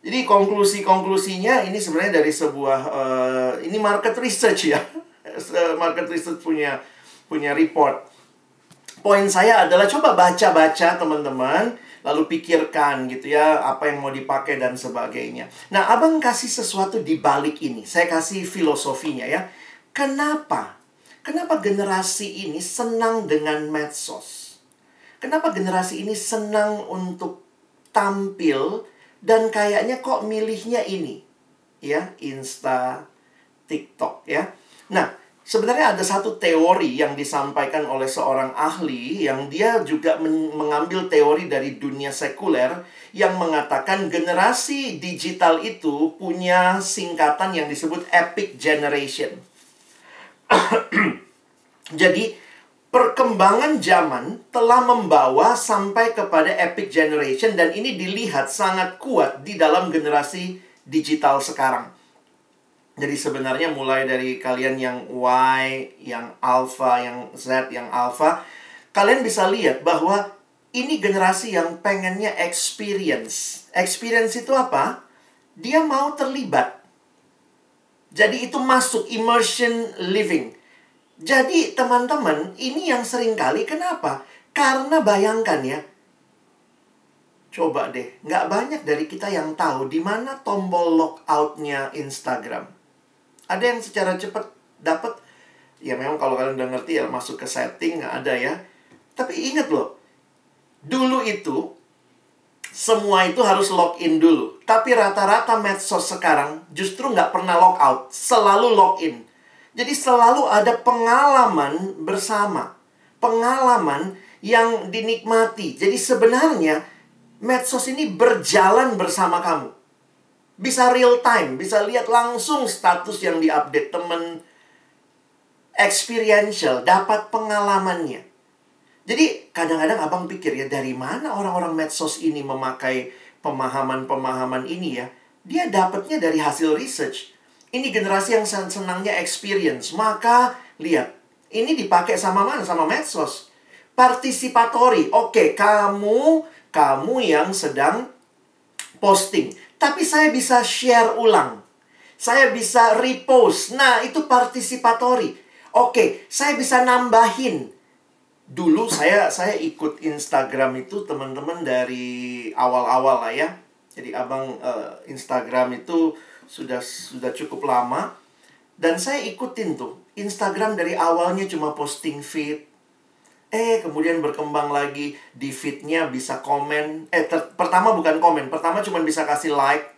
Jadi konklusi-konklusinya ini sebenarnya dari sebuah uh, ini market research ya. market research punya punya report. Poin saya adalah coba baca-baca teman-teman, lalu pikirkan gitu ya apa yang mau dipakai dan sebagainya. Nah, Abang kasih sesuatu di balik ini. Saya kasih filosofinya ya. Kenapa Kenapa generasi ini senang dengan medsos? Kenapa generasi ini senang untuk tampil dan kayaknya kok milihnya ini? Ya, Insta, TikTok ya. Nah, sebenarnya ada satu teori yang disampaikan oleh seorang ahli yang dia juga mengambil teori dari dunia sekuler yang mengatakan generasi digital itu punya singkatan yang disebut epic generation. Jadi, perkembangan zaman telah membawa sampai kepada epic generation dan ini dilihat sangat kuat di dalam generasi digital sekarang. Jadi sebenarnya mulai dari kalian yang Y, yang Alpha, yang Z, yang Alpha, kalian bisa lihat bahwa ini generasi yang pengennya experience. Experience itu apa? Dia mau terlibat. Jadi itu masuk immersion living. Jadi teman-teman, ini yang sering kali kenapa? Karena bayangkan ya, coba deh, nggak banyak dari kita yang tahu di mana tombol lockoutnya Instagram. Ada yang secara cepat dapat, ya memang kalau kalian udah ngerti ya masuk ke setting nggak ada ya. Tapi ingat loh, dulu itu semua itu harus login dulu. Tapi rata-rata medsos sekarang justru nggak pernah logout, selalu login. Jadi selalu ada pengalaman bersama. Pengalaman yang dinikmati. Jadi sebenarnya medsos ini berjalan bersama kamu. Bisa real time, bisa lihat langsung status yang diupdate temen. Experiential, dapat pengalamannya. Jadi kadang-kadang abang pikir ya dari mana orang-orang medsos ini memakai pemahaman-pemahaman ini ya. Dia dapatnya dari hasil research ini generasi yang senangnya experience. Maka, lihat. Ini dipakai sama mana? Sama medsos. Participatory. Oke, kamu, kamu yang sedang posting. Tapi saya bisa share ulang. Saya bisa repost. Nah, itu participatory. Oke, saya bisa nambahin. Dulu saya saya ikut Instagram itu teman-teman dari awal-awal lah ya. Jadi abang uh, Instagram itu sudah sudah cukup lama. Dan saya ikutin tuh Instagram dari awalnya cuma posting feed. Eh kemudian berkembang lagi di feednya bisa komen. Eh pertama bukan komen pertama cuma bisa kasih like.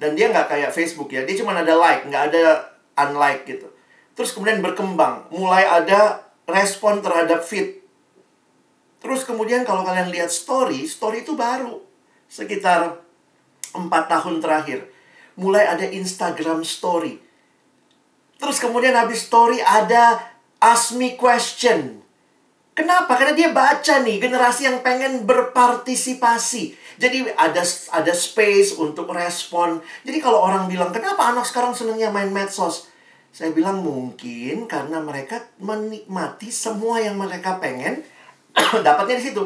Dan dia nggak kayak Facebook ya dia cuma ada like nggak ada unlike gitu. Terus kemudian berkembang mulai ada respon terhadap feed terus kemudian kalau kalian lihat story story itu baru sekitar empat tahun terakhir mulai ada Instagram story. Terus kemudian habis story ada ask me question. Kenapa? Karena dia baca nih generasi yang pengen berpartisipasi. Jadi ada ada space untuk respon. Jadi kalau orang bilang, "Kenapa anak sekarang senangnya main medsos?" Saya bilang mungkin karena mereka menikmati semua yang mereka pengen dapatnya di situ.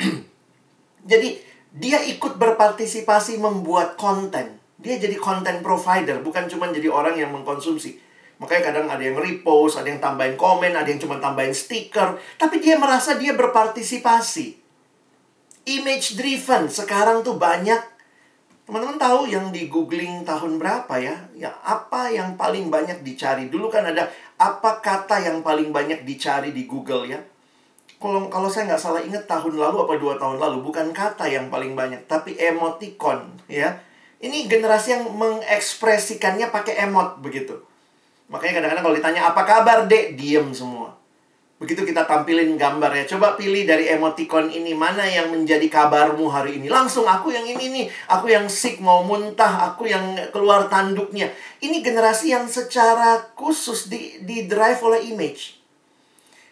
Jadi dia ikut berpartisipasi membuat konten. Dia jadi konten provider, bukan cuma jadi orang yang mengkonsumsi. Makanya kadang ada yang repost, ada yang tambahin komen, ada yang cuma tambahin stiker. Tapi dia merasa dia berpartisipasi. Image driven. Sekarang tuh banyak. Teman-teman tahu yang di googling tahun berapa ya? Ya apa yang paling banyak dicari? Dulu kan ada apa kata yang paling banyak dicari di Google ya? Kalau kalau saya nggak salah ingat tahun lalu apa dua tahun lalu bukan kata yang paling banyak tapi emoticon ya ini generasi yang mengekspresikannya pakai emot begitu Makanya kadang-kadang kalau ditanya apa kabar dek, diem semua. Begitu kita tampilin gambar ya, coba pilih dari emoticon ini mana yang menjadi kabarmu hari ini. Langsung aku yang ini nih, aku yang sick mau muntah, aku yang keluar tanduknya. Ini generasi yang secara khusus di, di drive oleh image.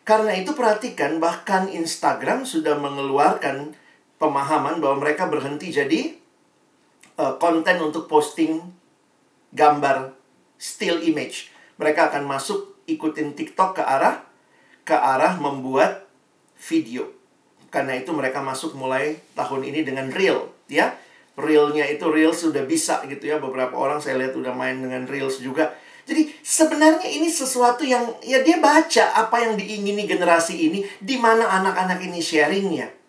Karena itu perhatikan bahkan Instagram sudah mengeluarkan pemahaman bahwa mereka berhenti jadi uh, konten untuk posting gambar still image mereka akan masuk ikutin TikTok ke arah ke arah membuat video. Karena itu mereka masuk mulai tahun ini dengan reel, ya. Reelnya itu reel sudah bisa gitu ya. Beberapa orang saya lihat udah main dengan reels juga. Jadi sebenarnya ini sesuatu yang ya dia baca apa yang diingini generasi ini di mana anak-anak ini sharingnya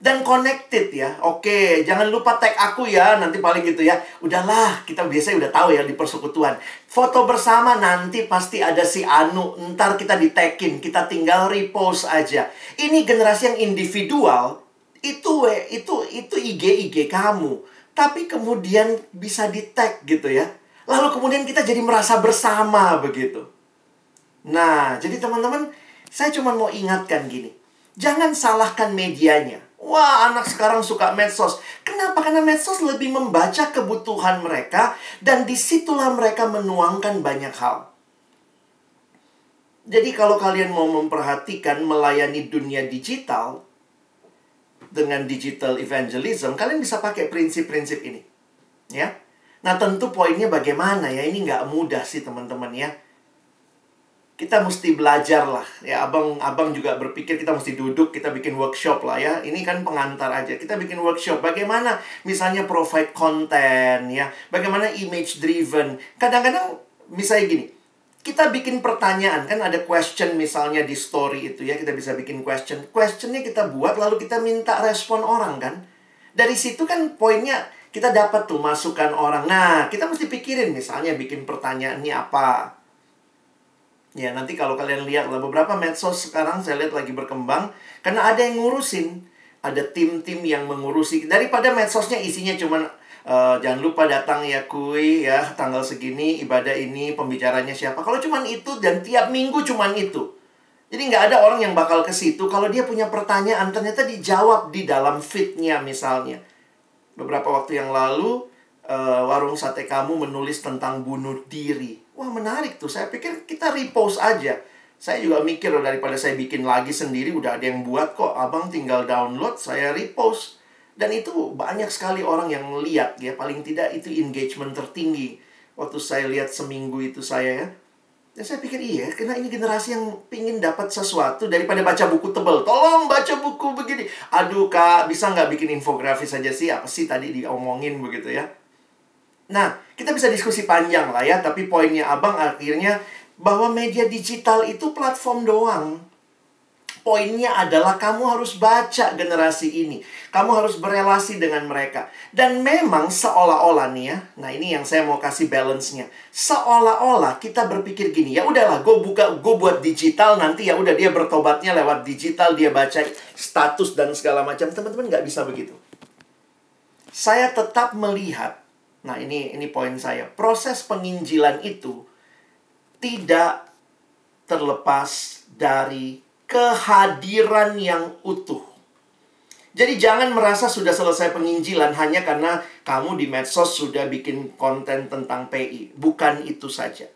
dan connected ya. Oke, jangan lupa tag aku ya, nanti paling gitu ya. Udahlah, kita biasanya udah tahu ya di persekutuan. Foto bersama nanti pasti ada si Anu, ntar kita di tagin, kita tinggal repost aja. Ini generasi yang individual, itu we, itu itu IG IG kamu. Tapi kemudian bisa di tag gitu ya. Lalu kemudian kita jadi merasa bersama begitu. Nah, jadi teman-teman, saya cuma mau ingatkan gini. Jangan salahkan medianya Wah, anak sekarang suka medsos. Kenapa? Karena medsos lebih membaca kebutuhan mereka dan di situlah mereka menuangkan banyak hal. Jadi kalau kalian mau memperhatikan melayani dunia digital dengan digital evangelism, kalian bisa pakai prinsip-prinsip ini. Ya. Nah, tentu poinnya bagaimana ya? Ini nggak mudah sih teman-teman ya kita mesti belajar lah ya abang abang juga berpikir kita mesti duduk kita bikin workshop lah ya. Ini kan pengantar aja. Kita bikin workshop. Bagaimana misalnya provide konten ya. Bagaimana image driven. Kadang-kadang misalnya gini kita bikin pertanyaan. Kan ada question misalnya di story itu ya kita bisa bikin question. Questionnya kita buat lalu kita minta respon orang kan? Dari situ kan poinnya kita dapat tuh masukan orang. Nah kita mesti pikirin misalnya bikin pertanyaannya apa Ya, nanti kalau kalian lihat lah beberapa medsos sekarang saya lihat lagi berkembang karena ada yang ngurusin, ada tim-tim yang mengurusi daripada medsosnya isinya cuman uh, jangan lupa datang ya kui ya tanggal segini ibadah ini pembicaranya siapa. Kalau cuman itu dan tiap minggu cuman itu. Jadi nggak ada orang yang bakal ke situ kalau dia punya pertanyaan ternyata dijawab di dalam fitnya misalnya. Beberapa waktu yang lalu uh, warung sate kamu menulis tentang bunuh diri Wah menarik tuh, saya pikir kita repost aja. Saya juga mikir loh daripada saya bikin lagi sendiri, udah ada yang buat kok. Abang tinggal download, saya repost. Dan itu banyak sekali orang yang lihat ya, paling tidak itu engagement tertinggi. Waktu saya lihat seminggu itu saya ya. Dan saya pikir iya, karena ini generasi yang pingin dapat sesuatu daripada baca buku tebel. Tolong baca buku begini. Aduh kak, bisa nggak bikin infografis aja sih? Apa sih tadi diomongin begitu ya? Nah, kita bisa diskusi panjang lah ya, tapi poinnya Abang akhirnya bahwa media digital itu platform doang. Poinnya adalah kamu harus baca generasi ini. Kamu harus berelasi dengan mereka. Dan memang seolah-olah nih ya. Nah, ini yang saya mau kasih balance-nya. Seolah-olah kita berpikir gini, ya udahlah, gue buka gue buat digital nanti ya udah dia bertobatnya lewat digital, dia baca status dan segala macam. Teman-teman nggak bisa begitu. Saya tetap melihat Nah, ini ini poin saya. Proses penginjilan itu tidak terlepas dari kehadiran yang utuh. Jadi jangan merasa sudah selesai penginjilan hanya karena kamu di medsos sudah bikin konten tentang PI. Bukan itu saja.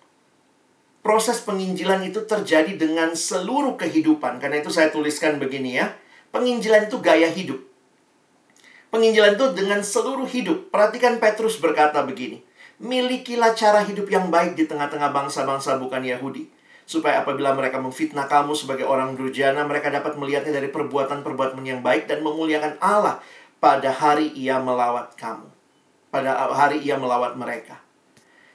Proses penginjilan itu terjadi dengan seluruh kehidupan. Karena itu saya tuliskan begini ya. Penginjilan itu gaya hidup. Penginjilan itu dengan seluruh hidup. Perhatikan Petrus berkata begini. Milikilah cara hidup yang baik di tengah-tengah bangsa-bangsa bukan Yahudi supaya apabila mereka memfitnah kamu sebagai orang durjana, mereka dapat melihatnya dari perbuatan-perbuatan yang baik dan memuliakan Allah pada hari ia melawat kamu. Pada hari ia melawat mereka.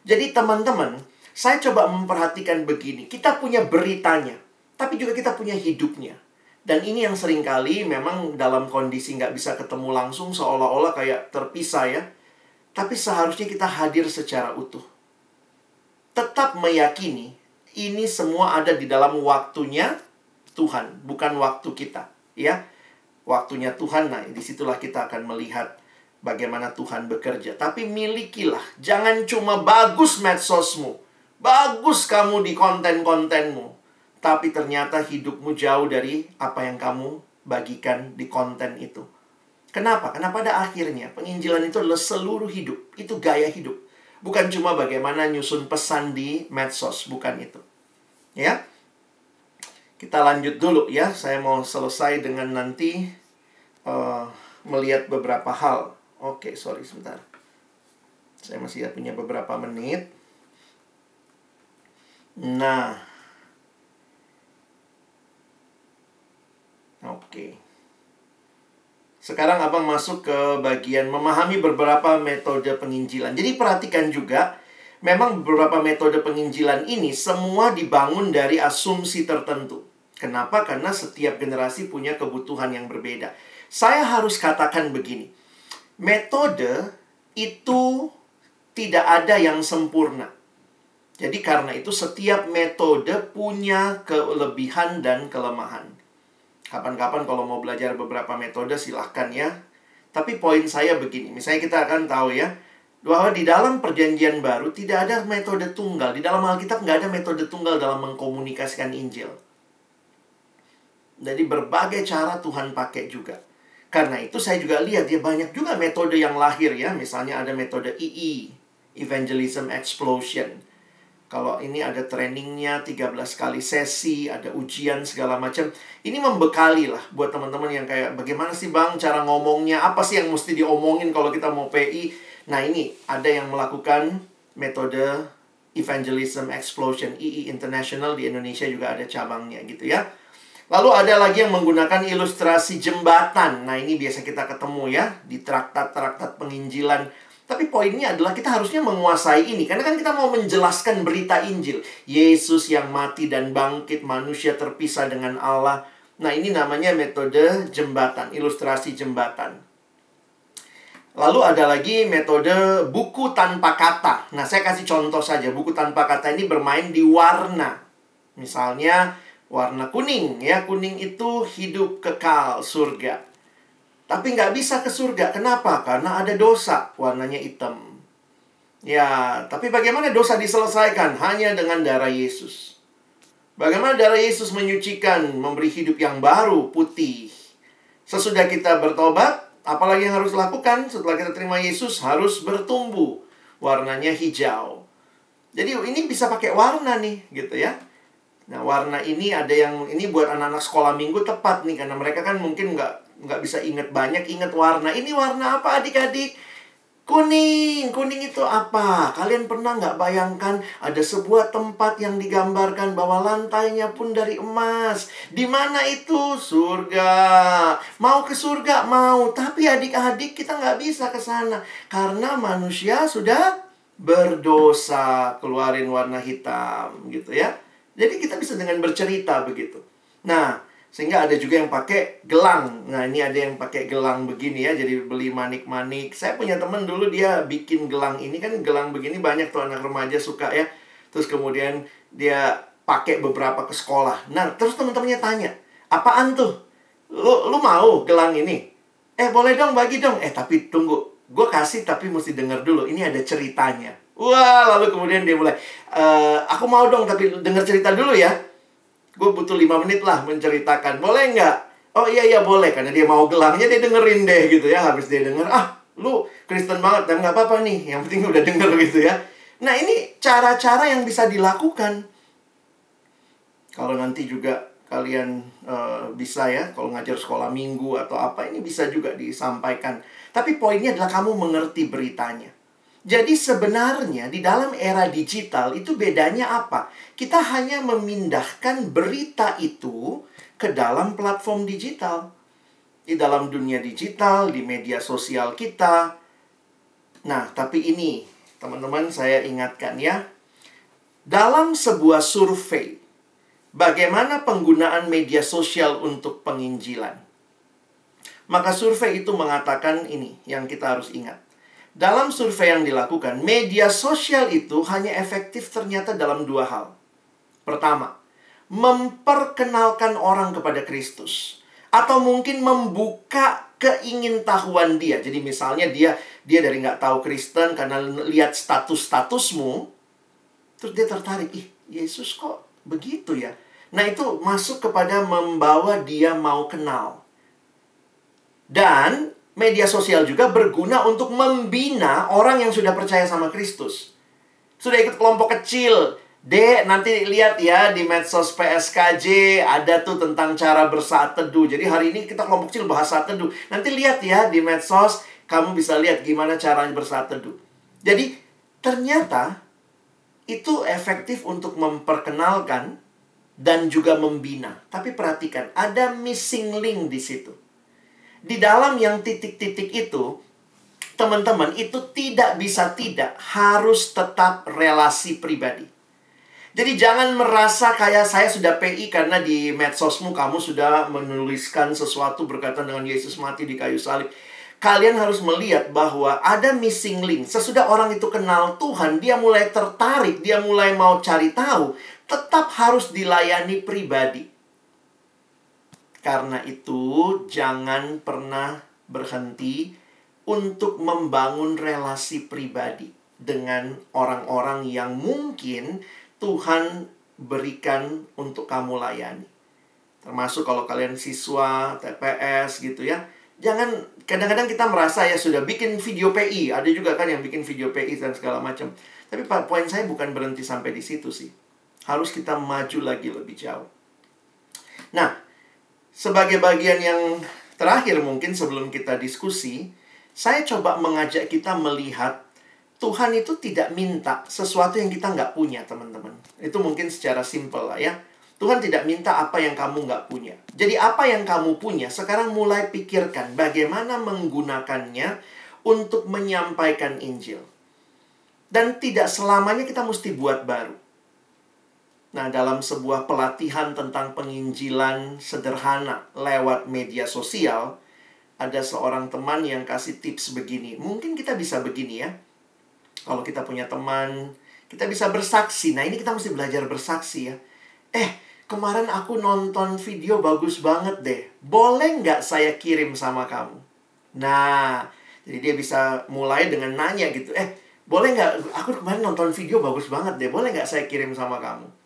Jadi teman-teman, saya coba memperhatikan begini. Kita punya beritanya, tapi juga kita punya hidupnya. Dan ini yang sering kali memang dalam kondisi nggak bisa ketemu langsung seolah-olah kayak terpisah ya. Tapi seharusnya kita hadir secara utuh. Tetap meyakini ini semua ada di dalam waktunya Tuhan, bukan waktu kita, ya. Waktunya Tuhan, nah di situlah kita akan melihat bagaimana Tuhan bekerja. Tapi milikilah, jangan cuma bagus medsosmu, bagus kamu di konten-kontenmu, tapi ternyata hidupmu jauh dari apa yang kamu bagikan di konten itu. Kenapa? Karena pada akhirnya penginjilan itu adalah seluruh hidup, itu gaya hidup. Bukan cuma bagaimana nyusun pesan di medsos, bukan itu. Ya. Kita lanjut dulu ya. Saya mau selesai dengan nanti uh, melihat beberapa hal. Oke, sorry sebentar. Saya masih punya beberapa menit. Nah. Oke. Sekarang Abang masuk ke bagian memahami beberapa metode penginjilan. Jadi perhatikan juga, memang beberapa metode penginjilan ini semua dibangun dari asumsi tertentu. Kenapa? Karena setiap generasi punya kebutuhan yang berbeda. Saya harus katakan begini. Metode itu tidak ada yang sempurna. Jadi karena itu setiap metode punya kelebihan dan kelemahan. Kapan-kapan kalau mau belajar beberapa metode silahkan ya. Tapi poin saya begini, misalnya kita akan tahu ya, bahwa di dalam perjanjian baru tidak ada metode tunggal. Di dalam Alkitab nggak ada metode tunggal dalam mengkomunikasikan Injil. Jadi berbagai cara Tuhan pakai juga. Karena itu saya juga lihat ya banyak juga metode yang lahir ya. Misalnya ada metode II, Evangelism Explosion. Kalau ini ada trainingnya 13 kali sesi, ada ujian segala macam. Ini membekali lah buat teman-teman yang kayak bagaimana sih Bang cara ngomongnya? Apa sih yang mesti diomongin kalau kita mau PI? Nah, ini ada yang melakukan metode Evangelism Explosion II International di Indonesia juga ada cabangnya gitu ya. Lalu ada lagi yang menggunakan ilustrasi jembatan. Nah, ini biasa kita ketemu ya di traktat-traktat penginjilan tapi poinnya adalah kita harusnya menguasai ini. Karena kan kita mau menjelaskan berita Injil. Yesus yang mati dan bangkit, manusia terpisah dengan Allah. Nah ini namanya metode jembatan, ilustrasi jembatan. Lalu ada lagi metode buku tanpa kata. Nah saya kasih contoh saja. Buku tanpa kata ini bermain di warna. Misalnya warna kuning ya. Kuning itu hidup kekal surga. Tapi nggak bisa ke surga. Kenapa? Karena ada dosa. Warnanya hitam. Ya, tapi bagaimana dosa diselesaikan? Hanya dengan darah Yesus. Bagaimana darah Yesus menyucikan, memberi hidup yang baru, putih. Sesudah kita bertobat, apalagi yang harus lakukan setelah kita terima Yesus? Harus bertumbuh. Warnanya hijau. Jadi ini bisa pakai warna nih, gitu ya. Nah, warna ini ada yang ini buat anak-anak sekolah minggu tepat nih karena mereka kan mungkin nggak nggak bisa inget banyak, inget warna. Ini warna apa adik-adik? Kuning, kuning itu apa? Kalian pernah nggak bayangkan ada sebuah tempat yang digambarkan bahwa lantainya pun dari emas. Di mana itu? Surga. Mau ke surga? Mau. Tapi adik-adik kita nggak bisa ke sana. Karena manusia sudah berdosa. Keluarin warna hitam gitu ya. Jadi kita bisa dengan bercerita begitu. Nah, sehingga ada juga yang pakai gelang. Nah, ini ada yang pakai gelang begini ya, jadi beli manik-manik. Saya punya teman dulu dia bikin gelang ini kan gelang begini banyak tuh anak remaja suka ya. Terus kemudian dia pakai beberapa ke sekolah. Nah, terus teman-temannya tanya, "Apaan tuh? Lu lu mau gelang ini?" "Eh, boleh dong bagi dong." "Eh, tapi tunggu. Gue kasih tapi mesti denger dulu. Ini ada ceritanya." Wah, lalu kemudian dia mulai, e, "Aku mau dong tapi denger cerita dulu ya." Gue butuh lima menit lah menceritakan. Boleh nggak? Oh iya iya boleh karena dia mau gelangnya dia dengerin deh gitu ya. Habis dia denger, ah lu Kristen banget dan nggak apa-apa nih. Yang penting udah denger gitu ya. Nah ini cara-cara yang bisa dilakukan. Kalau nanti juga kalian uh, bisa ya, kalau ngajar sekolah minggu atau apa, ini bisa juga disampaikan. Tapi poinnya adalah kamu mengerti beritanya. Jadi sebenarnya di dalam era digital itu bedanya apa? Kita hanya memindahkan berita itu ke dalam platform digital. Di dalam dunia digital, di media sosial kita. Nah, tapi ini teman-teman saya ingatkan ya. Dalam sebuah survei, bagaimana penggunaan media sosial untuk penginjilan? Maka survei itu mengatakan ini yang kita harus ingat. Dalam survei yang dilakukan, media sosial itu hanya efektif ternyata dalam dua hal. Pertama, memperkenalkan orang kepada Kristus atau mungkin membuka keingintahuan dia. Jadi misalnya dia dia dari nggak tahu Kristen karena lihat status-statusmu, terus dia tertarik, ih Yesus kok begitu ya. Nah itu masuk kepada membawa dia mau kenal. Dan media sosial juga berguna untuk membina orang yang sudah percaya sama Kristus. Sudah ikut kelompok kecil, Dek, nanti lihat ya di medsos PSKJ ada tuh tentang cara bersaat teduh. Jadi hari ini kita kelompok kecil bahas saat teduh. Nanti lihat ya di medsos, kamu bisa lihat gimana caranya bersaat teduh. Jadi ternyata itu efektif untuk memperkenalkan dan juga membina. Tapi perhatikan, ada missing link di situ. Di dalam yang titik-titik itu, teman-teman, itu tidak bisa tidak harus tetap relasi pribadi. Jadi jangan merasa kayak saya sudah PI karena di medsosmu kamu sudah menuliskan sesuatu berkaitan dengan Yesus mati di kayu salib. Kalian harus melihat bahwa ada missing link. Sesudah orang itu kenal Tuhan, dia mulai tertarik, dia mulai mau cari tahu, tetap harus dilayani pribadi. Karena itu, jangan pernah berhenti untuk membangun relasi pribadi dengan orang-orang yang mungkin Tuhan berikan untuk kamu layani. Termasuk kalau kalian siswa, TPS gitu ya. Jangan kadang-kadang kita merasa ya sudah bikin video PI, ada juga kan yang bikin video PI dan segala macam. Tapi poin saya bukan berhenti sampai di situ sih. Harus kita maju lagi lebih jauh. Nah, sebagai bagian yang terakhir mungkin sebelum kita diskusi, saya coba mengajak kita melihat Tuhan itu tidak minta sesuatu yang kita nggak punya, teman-teman. Itu mungkin secara simpel lah ya. Tuhan tidak minta apa yang kamu nggak punya. Jadi apa yang kamu punya, sekarang mulai pikirkan bagaimana menggunakannya untuk menyampaikan Injil. Dan tidak selamanya kita mesti buat baru. Nah, dalam sebuah pelatihan tentang penginjilan sederhana lewat media sosial, ada seorang teman yang kasih tips begini. Mungkin kita bisa begini ya kalau kita punya teman, kita bisa bersaksi. Nah, ini kita mesti belajar bersaksi ya. Eh, kemarin aku nonton video bagus banget deh. Boleh nggak saya kirim sama kamu? Nah, jadi dia bisa mulai dengan nanya gitu. Eh, boleh nggak? Aku kemarin nonton video bagus banget deh. Boleh nggak saya kirim sama kamu?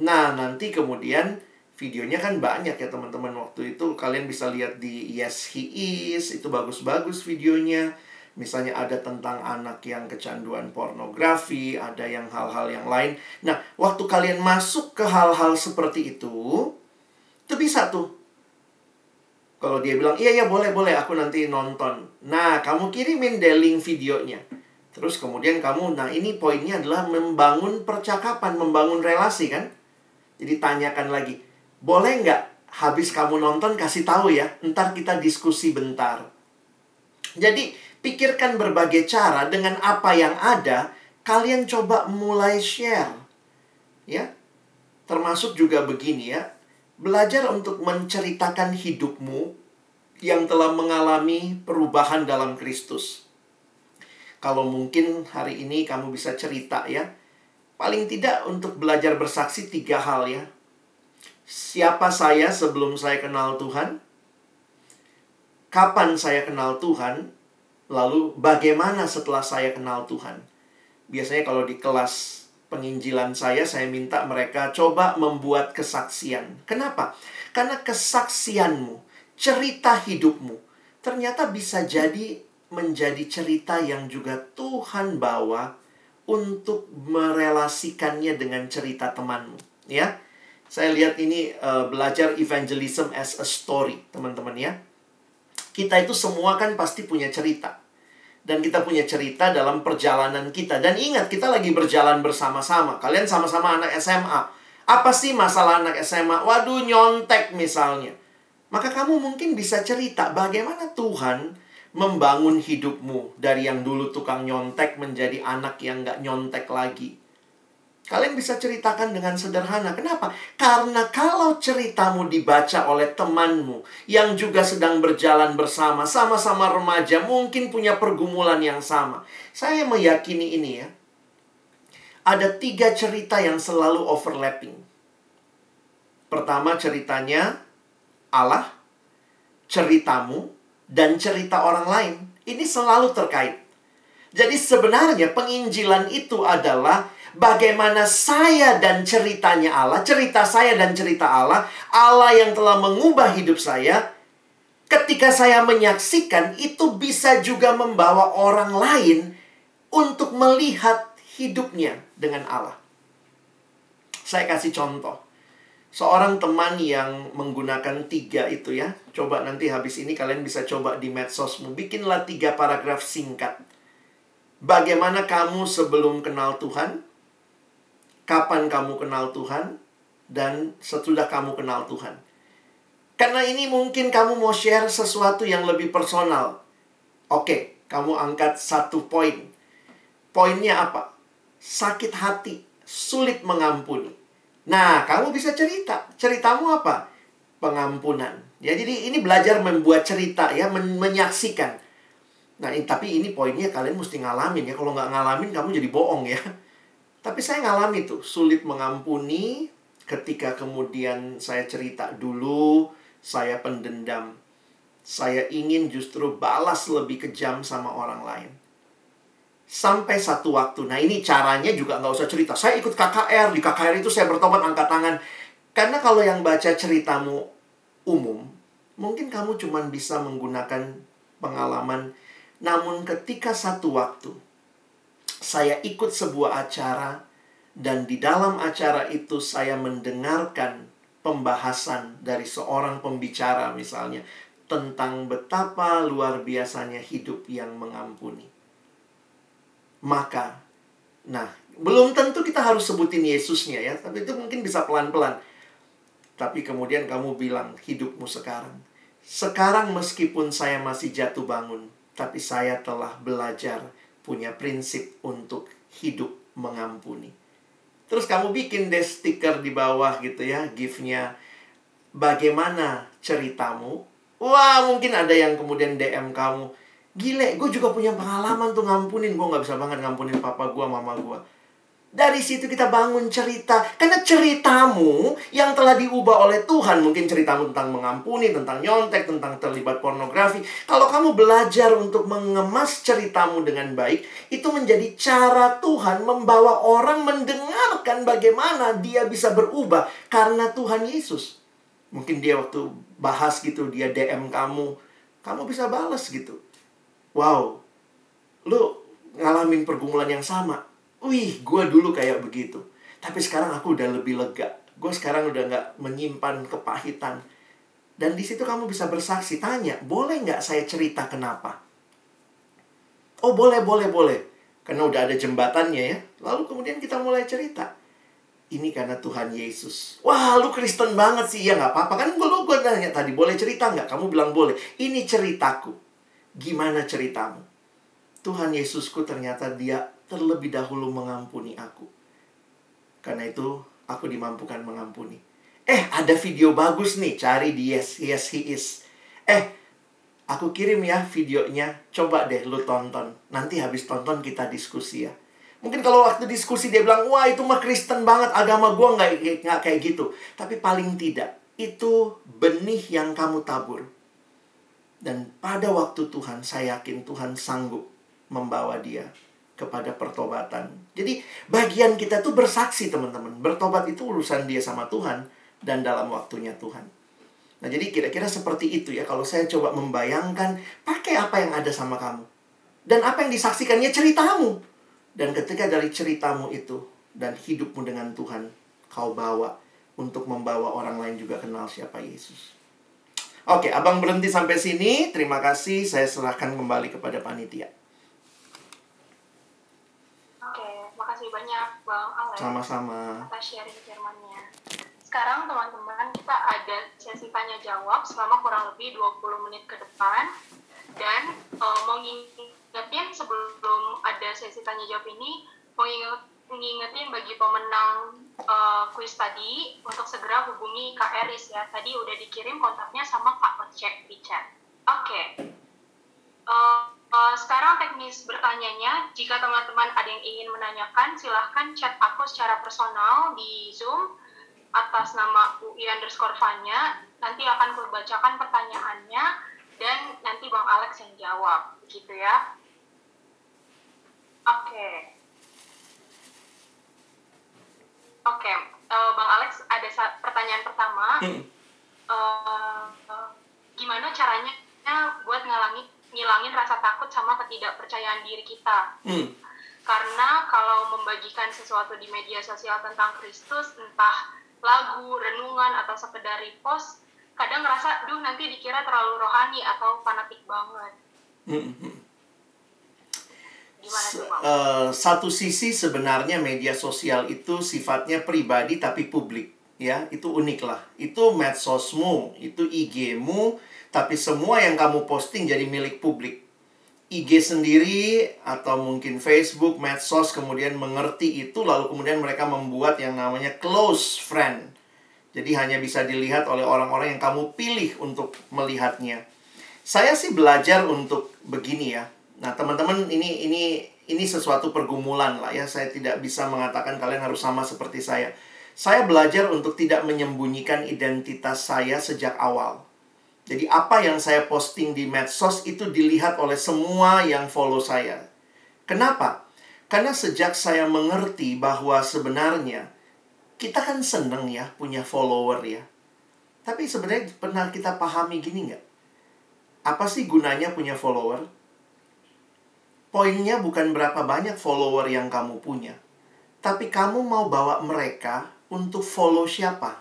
Nah, nanti kemudian videonya kan banyak ya teman-teman waktu itu kalian bisa lihat di Yes He Is itu bagus-bagus videonya Misalnya ada tentang anak yang kecanduan pornografi, ada yang hal-hal yang lain. Nah, waktu kalian masuk ke hal-hal seperti itu, itu bisa tuh. Kalau dia bilang, iya, iya, boleh, boleh, aku nanti nonton. Nah, kamu kirimin deh link videonya. Terus kemudian kamu, nah ini poinnya adalah membangun percakapan, membangun relasi kan. Jadi tanyakan lagi, boleh nggak habis kamu nonton kasih tahu ya, ntar kita diskusi bentar. Jadi Pikirkan berbagai cara dengan apa yang ada, kalian coba mulai share. Ya. Termasuk juga begini ya. Belajar untuk menceritakan hidupmu yang telah mengalami perubahan dalam Kristus. Kalau mungkin hari ini kamu bisa cerita ya. Paling tidak untuk belajar bersaksi tiga hal ya. Siapa saya sebelum saya kenal Tuhan? Kapan saya kenal Tuhan? Lalu bagaimana setelah saya kenal Tuhan? Biasanya kalau di kelas penginjilan saya, saya minta mereka coba membuat kesaksian. Kenapa? Karena kesaksianmu, cerita hidupmu, ternyata bisa jadi menjadi cerita yang juga Tuhan bawa untuk merelasikannya dengan cerita temanmu. Ya, saya lihat ini uh, belajar evangelism as a story, teman-teman ya. Kita itu semua kan pasti punya cerita dan kita punya cerita dalam perjalanan kita. Dan ingat, kita lagi berjalan bersama-sama. Kalian sama-sama anak SMA. Apa sih masalah anak SMA? Waduh, nyontek misalnya. Maka kamu mungkin bisa cerita bagaimana Tuhan membangun hidupmu dari yang dulu tukang nyontek menjadi anak yang gak nyontek lagi. Kalian bisa ceritakan dengan sederhana. Kenapa? Karena kalau ceritamu dibaca oleh temanmu yang juga sedang berjalan bersama, sama-sama remaja, mungkin punya pergumulan yang sama. Saya meyakini ini ya. Ada tiga cerita yang selalu overlapping. Pertama ceritanya Allah, ceritamu, dan cerita orang lain. Ini selalu terkait. Jadi sebenarnya penginjilan itu adalah bagaimana saya dan ceritanya Allah, cerita saya dan cerita Allah, Allah yang telah mengubah hidup saya, ketika saya menyaksikan itu bisa juga membawa orang lain untuk melihat hidupnya dengan Allah. Saya kasih contoh. Seorang teman yang menggunakan tiga itu ya. Coba nanti habis ini kalian bisa coba di medsosmu. Bikinlah tiga paragraf singkat. Bagaimana kamu sebelum kenal Tuhan? kapan kamu kenal Tuhan dan sesudah kamu kenal Tuhan. Karena ini mungkin kamu mau share sesuatu yang lebih personal. Oke, kamu angkat satu poin. Poinnya apa? Sakit hati, sulit mengampuni. Nah, kamu bisa cerita. Ceritamu apa? Pengampunan. Ya, jadi ini belajar membuat cerita ya, men menyaksikan. Nah, ini, tapi ini poinnya kalian mesti ngalamin ya. Kalau nggak ngalamin, kamu jadi bohong ya. Tapi saya ngalami tuh, sulit mengampuni ketika kemudian saya cerita dulu, saya pendendam. Saya ingin justru balas lebih kejam sama orang lain. Sampai satu waktu, nah ini caranya juga nggak usah cerita. Saya ikut KKR, di KKR itu saya bertobat angkat tangan. Karena kalau yang baca ceritamu umum, mungkin kamu cuma bisa menggunakan pengalaman. Namun ketika satu waktu, saya ikut sebuah acara dan di dalam acara itu saya mendengarkan pembahasan dari seorang pembicara misalnya tentang betapa luar biasanya hidup yang mengampuni. Maka, nah, belum tentu kita harus sebutin Yesusnya ya, tapi itu mungkin bisa pelan-pelan. Tapi kemudian kamu bilang hidupmu sekarang. Sekarang meskipun saya masih jatuh bangun, tapi saya telah belajar punya prinsip untuk hidup mengampuni. Terus kamu bikin deh stiker di bawah gitu ya, gift-nya. Bagaimana ceritamu? Wah, mungkin ada yang kemudian DM kamu. Gile, gue juga punya pengalaman tuh ngampunin. Gue gak bisa banget ngampunin papa gue, mama gue. Dari situ kita bangun cerita. Karena ceritamu yang telah diubah oleh Tuhan. Mungkin ceritamu tentang mengampuni, tentang nyontek, tentang terlibat pornografi. Kalau kamu belajar untuk mengemas ceritamu dengan baik, itu menjadi cara Tuhan membawa orang mendengarkan bagaimana dia bisa berubah karena Tuhan Yesus. Mungkin dia waktu bahas gitu, dia DM kamu, kamu bisa balas gitu. Wow, lu ngalamin pergumulan yang sama Wih, gue dulu kayak begitu. Tapi sekarang aku udah lebih lega. Gue sekarang udah gak menyimpan kepahitan. Dan di situ kamu bisa bersaksi. Tanya, boleh nggak saya cerita kenapa? Oh, boleh, boleh, boleh. Karena udah ada jembatannya ya. Lalu kemudian kita mulai cerita. Ini karena Tuhan Yesus. Wah, lu Kristen banget sih. Ya nggak apa-apa. Kan gue, gue nanya tadi, boleh cerita nggak? Kamu bilang boleh. Ini ceritaku. Gimana ceritamu? Tuhan Yesusku ternyata dia terlebih dahulu mengampuni aku. Karena itu, aku dimampukan mengampuni. Eh, ada video bagus nih, cari di Yes, Yes He Is. Eh, aku kirim ya videonya, coba deh lu tonton. Nanti habis tonton kita diskusi ya. Mungkin kalau waktu diskusi dia bilang, wah itu mah Kristen banget, agama nggak, nggak kayak gitu. Tapi paling tidak, itu benih yang kamu tabur. Dan pada waktu Tuhan, saya yakin Tuhan sanggup membawa dia kepada pertobatan. Jadi bagian kita tuh bersaksi teman-teman. Bertobat itu urusan dia sama Tuhan dan dalam waktunya Tuhan. Nah jadi kira-kira seperti itu ya kalau saya coba membayangkan pakai apa yang ada sama kamu. Dan apa yang disaksikannya ceritamu. Dan ketika dari ceritamu itu dan hidupmu dengan Tuhan kau bawa untuk membawa orang lain juga kenal siapa Yesus. Oke, abang berhenti sampai sini. Terima kasih. Saya serahkan kembali kepada panitia. kasih banyak Bang Alex. Sama-sama. Atas sharing firmannya. Sekarang teman-teman kita ada sesi tanya jawab selama kurang lebih 20 menit ke depan. Dan uh, mau ngingetin sebelum ada sesi tanya jawab ini, mau ngingetin bagi pemenang uh, kuis tadi untuk segera hubungi Kak Eris ya. Tadi udah dikirim kontaknya sama Kak Ocek di chat. Oke. Okay. Uh, Uh, sekarang teknis bertanyanya, jika teman-teman ada yang ingin menanyakan, silahkan chat aku secara personal di Zoom atas nama UI underscore Fanya. Nanti akan kubacakan pertanyaannya dan nanti Bang Alex yang jawab, gitu ya. Oke. Okay. Oke, okay. uh, eh, Bang Alex ada pertanyaan pertama. Hmm. Uh, uh, gimana caranya buat ngalangi ngilangin rasa takut sama ketidakpercayaan diri kita. Hmm. Karena kalau membagikan sesuatu di media sosial tentang Kristus, entah lagu, renungan, atau sekedar repost, kadang ngerasa, duh nanti dikira terlalu rohani atau fanatik banget. Hmm. Uh, satu sisi sebenarnya media sosial itu sifatnya pribadi tapi publik ya itu unik lah itu medsosmu itu IG-mu tapi semua yang kamu posting jadi milik publik. IG sendiri atau mungkin Facebook, medsos kemudian mengerti itu lalu kemudian mereka membuat yang namanya close friend. Jadi hanya bisa dilihat oleh orang-orang yang kamu pilih untuk melihatnya. Saya sih belajar untuk begini ya. Nah, teman-teman ini ini ini sesuatu pergumulan lah ya. Saya tidak bisa mengatakan kalian harus sama seperti saya. Saya belajar untuk tidak menyembunyikan identitas saya sejak awal. Jadi apa yang saya posting di medsos itu dilihat oleh semua yang follow saya. Kenapa? Karena sejak saya mengerti bahwa sebenarnya kita kan seneng ya punya follower ya. Tapi sebenarnya pernah kita pahami gini nggak? Apa sih gunanya punya follower? Poinnya bukan berapa banyak follower yang kamu punya. Tapi kamu mau bawa mereka untuk follow siapa?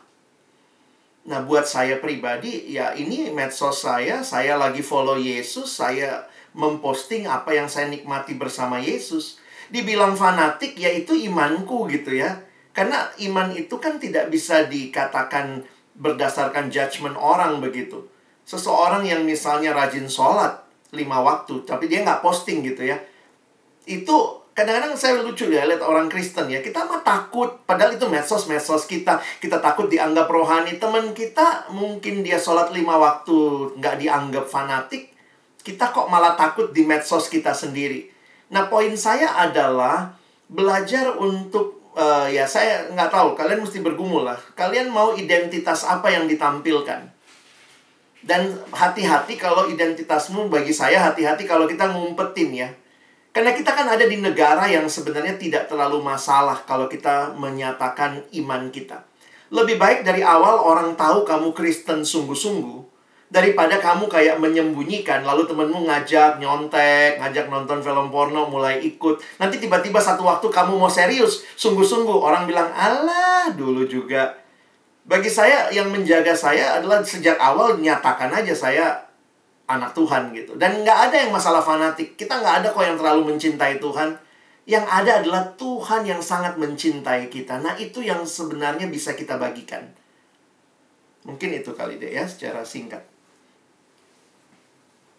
Nah, buat saya pribadi, ya ini medsos saya, saya lagi follow Yesus, saya memposting apa yang saya nikmati bersama Yesus. Dibilang fanatik, ya itu imanku gitu ya. Karena iman itu kan tidak bisa dikatakan berdasarkan judgement orang begitu. Seseorang yang misalnya rajin sholat lima waktu, tapi dia nggak posting gitu ya. Itu kadang-kadang saya lucu ya lihat orang Kristen ya kita mah takut padahal itu medsos medsos kita. Kita takut dianggap rohani. Teman kita mungkin dia sholat lima waktu nggak dianggap fanatik kita kok malah takut di medsos kita sendiri. Nah poin saya adalah belajar untuk uh, ya saya nggak tahu kalian mesti bergumul lah. Kalian mau identitas apa yang ditampilkan dan hati-hati kalau identitasmu bagi saya hati-hati kalau kita ngumpetin ya karena kita kan ada di negara yang sebenarnya tidak terlalu masalah kalau kita menyatakan iman kita. Lebih baik dari awal orang tahu kamu Kristen sungguh-sungguh daripada kamu kayak menyembunyikan lalu temenmu ngajak nyontek, ngajak nonton film porno mulai ikut. Nanti tiba-tiba satu waktu kamu mau serius, sungguh-sungguh orang bilang, "Alah, dulu juga." Bagi saya yang menjaga saya adalah sejak awal nyatakan aja saya anak Tuhan gitu. Dan nggak ada yang masalah fanatik. Kita nggak ada kok yang terlalu mencintai Tuhan. Yang ada adalah Tuhan yang sangat mencintai kita. Nah itu yang sebenarnya bisa kita bagikan. Mungkin itu kali deh ya secara singkat.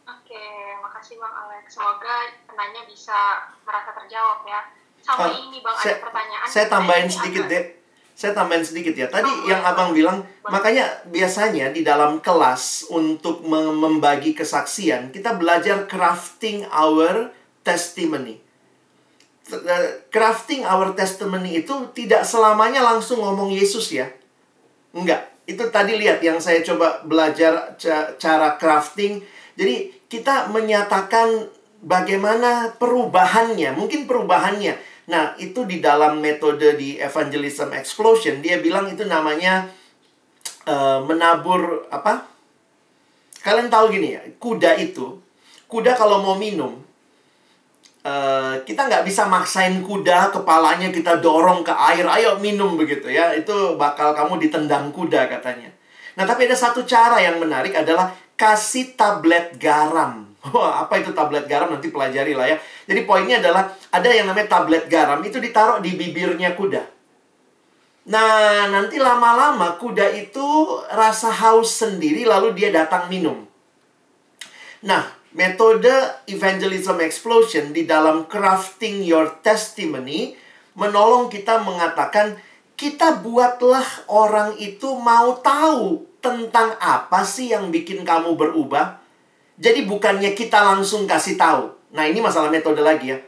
Oke, makasih Bang Alex. Semoga penanya bisa merasa terjawab ya. Sama uh, ini Bang saya, ada pertanyaan. Saya tambahin sedikit deh saya tambahin sedikit ya. Tadi oh, yang abang bilang, makanya biasanya di dalam kelas untuk membagi kesaksian, kita belajar crafting our testimony. Eh, crafting our testimony itu tidak selamanya langsung ngomong Yesus ya. Enggak. Itu tadi lihat yang saya coba belajar cara crafting. Jadi kita menyatakan bagaimana perubahannya, mungkin perubahannya. Nah, itu di dalam metode di evangelism explosion, dia bilang itu namanya uh, menabur apa? Kalian tahu gini ya, kuda itu, kuda kalau mau minum, uh, kita nggak bisa maksain kuda, kepalanya kita dorong ke air, ayo minum begitu ya. Itu bakal kamu ditendang kuda katanya. Nah, tapi ada satu cara yang menarik adalah kasih tablet garam. Wah, apa itu tablet garam? Nanti pelajari lah ya. Jadi poinnya adalah ada yang namanya tablet garam itu ditaruh di bibirnya kuda. Nah, nanti lama-lama kuda itu rasa haus sendiri lalu dia datang minum. Nah, metode evangelism explosion di dalam crafting your testimony menolong kita mengatakan kita buatlah orang itu mau tahu tentang apa sih yang bikin kamu berubah jadi bukannya kita langsung kasih tahu. Nah ini masalah metode lagi ya.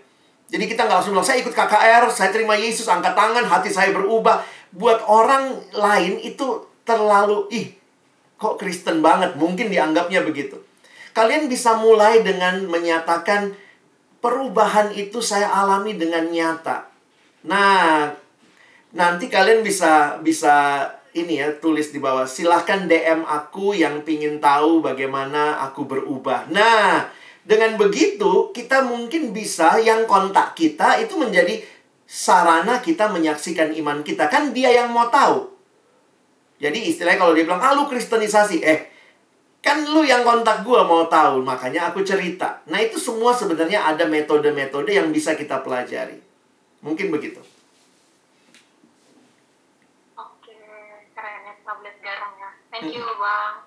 Jadi kita nggak langsung bilang, saya ikut KKR, saya terima Yesus, angkat tangan, hati saya berubah. Buat orang lain itu terlalu, ih, kok Kristen banget, mungkin dianggapnya begitu. Kalian bisa mulai dengan menyatakan, perubahan itu saya alami dengan nyata. Nah, nanti kalian bisa bisa ini ya tulis di bawah silahkan DM aku yang pingin tahu bagaimana aku berubah. Nah, dengan begitu kita mungkin bisa yang kontak kita itu menjadi sarana kita menyaksikan iman kita. Kan dia yang mau tahu. Jadi istilahnya kalau dia bilang, ah lu kristenisasi. Eh, kan lu yang kontak gue mau tahu. Makanya aku cerita. Nah itu semua sebenarnya ada metode-metode yang bisa kita pelajari. Mungkin begitu. Thank you, Bang.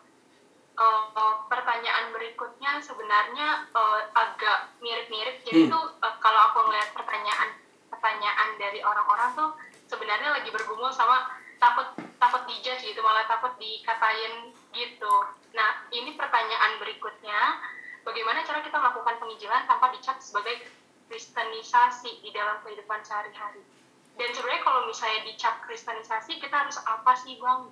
Uh, pertanyaan berikutnya sebenarnya uh, agak mirip-mirip. Jadi hmm. tuh uh, kalau aku ngeliat pertanyaan pertanyaan dari orang-orang tuh sebenarnya lagi bergumul sama takut takut dijudge gitu, malah takut dikatain gitu. Nah, ini pertanyaan berikutnya, bagaimana cara kita melakukan penginjilan tanpa dicap sebagai kristenisasi di dalam kehidupan sehari-hari? Dan sebenarnya kalau misalnya dicap kristenisasi, kita harus apa sih, Bang?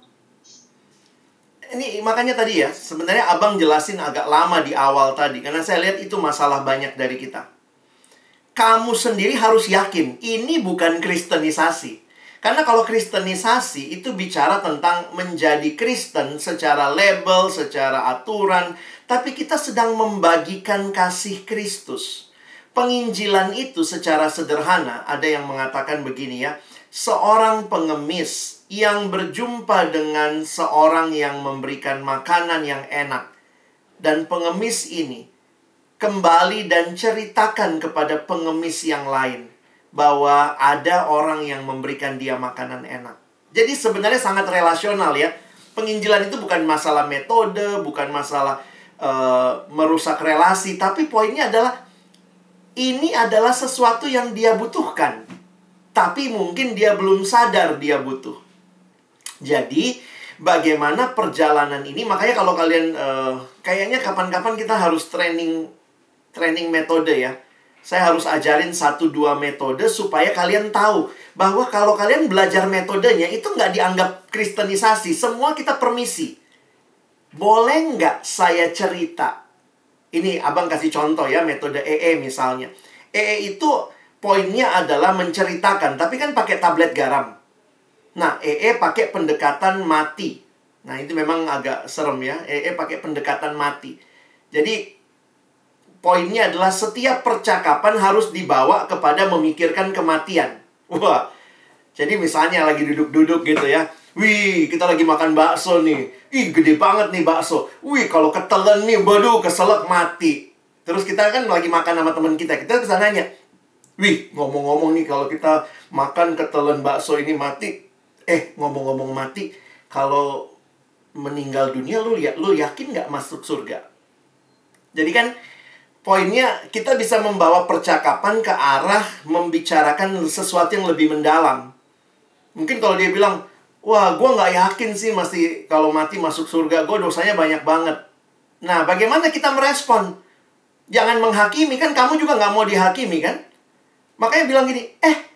Ini makanya tadi ya, sebenarnya abang jelasin agak lama di awal tadi, karena saya lihat itu masalah banyak dari kita. Kamu sendiri harus yakin, ini bukan kristenisasi. Karena kalau kristenisasi itu bicara tentang menjadi Kristen secara label, secara aturan, tapi kita sedang membagikan kasih Kristus. Penginjilan itu secara sederhana, ada yang mengatakan begini ya, seorang pengemis yang berjumpa dengan seorang yang memberikan makanan yang enak. Dan pengemis ini kembali dan ceritakan kepada pengemis yang lain bahwa ada orang yang memberikan dia makanan enak. Jadi sebenarnya sangat relasional ya. Penginjilan itu bukan masalah metode, bukan masalah uh, merusak relasi, tapi poinnya adalah ini adalah sesuatu yang dia butuhkan. Tapi mungkin dia belum sadar dia butuh. Jadi bagaimana perjalanan ini makanya kalau kalian uh, kayaknya kapan-kapan kita harus training training metode ya. Saya harus ajarin satu dua metode supaya kalian tahu bahwa kalau kalian belajar metodenya itu nggak dianggap kristenisasi. Semua kita permisi. Boleh nggak saya cerita? Ini abang kasih contoh ya metode EE misalnya. EE itu poinnya adalah menceritakan, tapi kan pakai tablet garam. Nah, EE pakai pendekatan mati. Nah, itu memang agak serem ya. EE pakai pendekatan mati. Jadi, poinnya adalah setiap percakapan harus dibawa kepada memikirkan kematian. Wah, jadi misalnya lagi duduk-duduk gitu ya. Wih, kita lagi makan bakso nih. Ih, gede banget nih bakso. Wih, kalau ketelen nih, waduh, keselak mati. Terus kita kan lagi makan sama teman kita. Kita bisa nanya, Wih, ngomong-ngomong nih kalau kita makan ketelen bakso ini mati, eh ngomong-ngomong mati kalau meninggal dunia lu ya lu yakin nggak masuk surga? Jadi kan poinnya kita bisa membawa percakapan ke arah membicarakan sesuatu yang lebih mendalam. Mungkin kalau dia bilang wah gue nggak yakin sih masih kalau mati masuk surga gue dosanya banyak banget. Nah bagaimana kita merespon? Jangan menghakimi kan kamu juga nggak mau dihakimi kan? Makanya bilang gini eh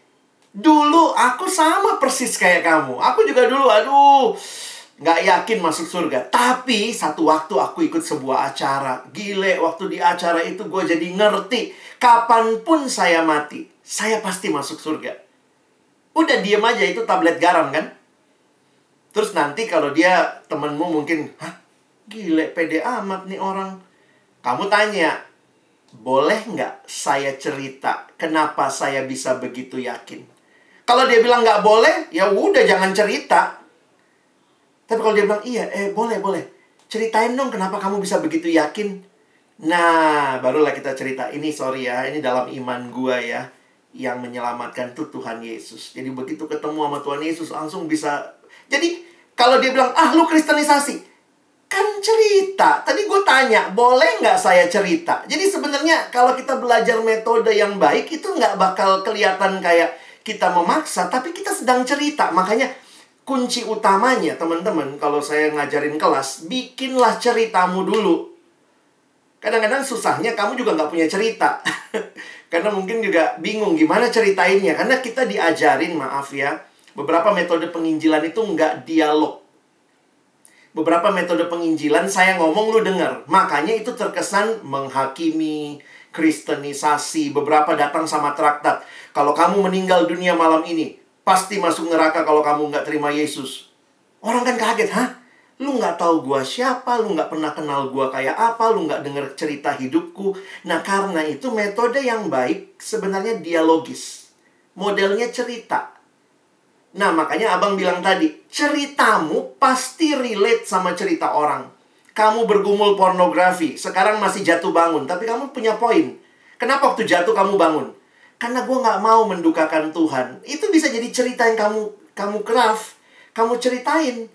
Dulu aku sama persis kayak kamu. Aku juga dulu, aduh, nggak yakin masuk surga. Tapi satu waktu aku ikut sebuah acara. Gile, waktu di acara itu gue jadi ngerti. Kapan pun saya mati, saya pasti masuk surga. Udah diem aja itu tablet garam kan? Terus nanti kalau dia temenmu mungkin, hah gile pede amat nih orang. Kamu tanya, boleh nggak saya cerita kenapa saya bisa begitu yakin? Kalau dia bilang nggak boleh, ya udah jangan cerita. Tapi kalau dia bilang, iya, eh boleh, boleh. Ceritain dong kenapa kamu bisa begitu yakin. Nah, barulah kita cerita. Ini sorry ya, ini dalam iman gua ya. Yang menyelamatkan tuh Tuhan Yesus. Jadi begitu ketemu sama Tuhan Yesus, langsung bisa. Jadi, kalau dia bilang, ah lu kristenisasi. Kan cerita. Tadi gue tanya, boleh nggak saya cerita? Jadi sebenarnya kalau kita belajar metode yang baik, itu nggak bakal kelihatan kayak kita memaksa, tapi kita sedang cerita. Makanya kunci utamanya teman-teman kalau saya ngajarin kelas bikinlah ceritamu dulu. Kadang-kadang susahnya kamu juga nggak punya cerita. Karena mungkin juga bingung gimana ceritainnya. Karena kita diajarin maaf ya beberapa metode penginjilan itu nggak dialog. Beberapa metode penginjilan saya ngomong lu dengar. Makanya itu terkesan menghakimi kristenisasi beberapa datang sama traktat kalau kamu meninggal dunia malam ini pasti masuk neraka kalau kamu nggak terima Yesus. Orang kan kaget, hah? Lu nggak tahu gua siapa, lu nggak pernah kenal gua kayak apa, lu nggak dengar cerita hidupku. Nah, karena itu metode yang baik sebenarnya dialogis. Modelnya cerita. Nah, makanya abang bilang tadi, ceritamu pasti relate sama cerita orang. Kamu bergumul pornografi, sekarang masih jatuh bangun, tapi kamu punya poin. Kenapa waktu jatuh kamu bangun? Karena gue nggak mau mendukakan Tuhan. Itu bisa jadi cerita yang kamu kamu craft, kamu ceritain.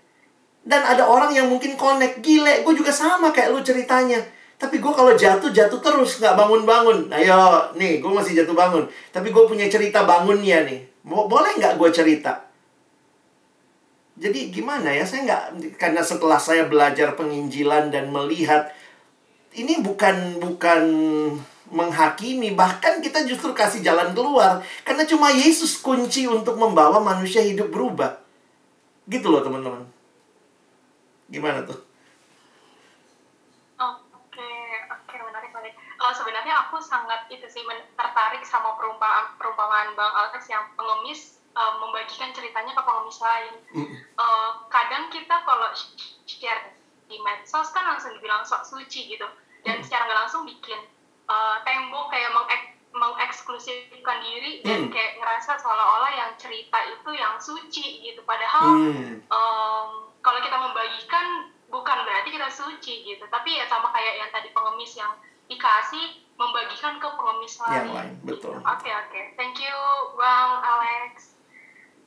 Dan ada orang yang mungkin connect, gile, gue juga sama kayak lu ceritanya. Tapi gue kalau jatuh, jatuh terus, nggak bangun-bangun. Ayo, nih, gue masih jatuh bangun. Tapi gue punya cerita bangunnya nih. Boleh nggak gue cerita? Jadi gimana ya, saya nggak, karena setelah saya belajar penginjilan dan melihat, ini bukan, bukan menghakimi, bahkan kita justru kasih jalan keluar. Karena cuma Yesus kunci untuk membawa manusia hidup berubah. Gitu loh teman-teman. Gimana tuh? Menarik. Uh, sebenarnya aku sangat itu sih tertarik sama perumpamaan perumpamaan Bang Alex yang pengemis uh, membagikan ceritanya ke pengemis lain. Uh, kadang kita kalau share di medsos kan langsung dibilang sok suci gitu, dan secara nggak langsung bikin uh, tembok kayak mengek mengeksklusifkan diri dan hmm. kayak ngerasa seolah-olah yang cerita itu yang suci gitu padahal hmm. um, kalau kita membagikan bukan berarti kita suci gitu tapi ya sama kayak yang tadi pengemis yang dikasih membagikan ke pengemis lain. Yang lain, betul. Oke okay, oke, okay. thank you bang Alex.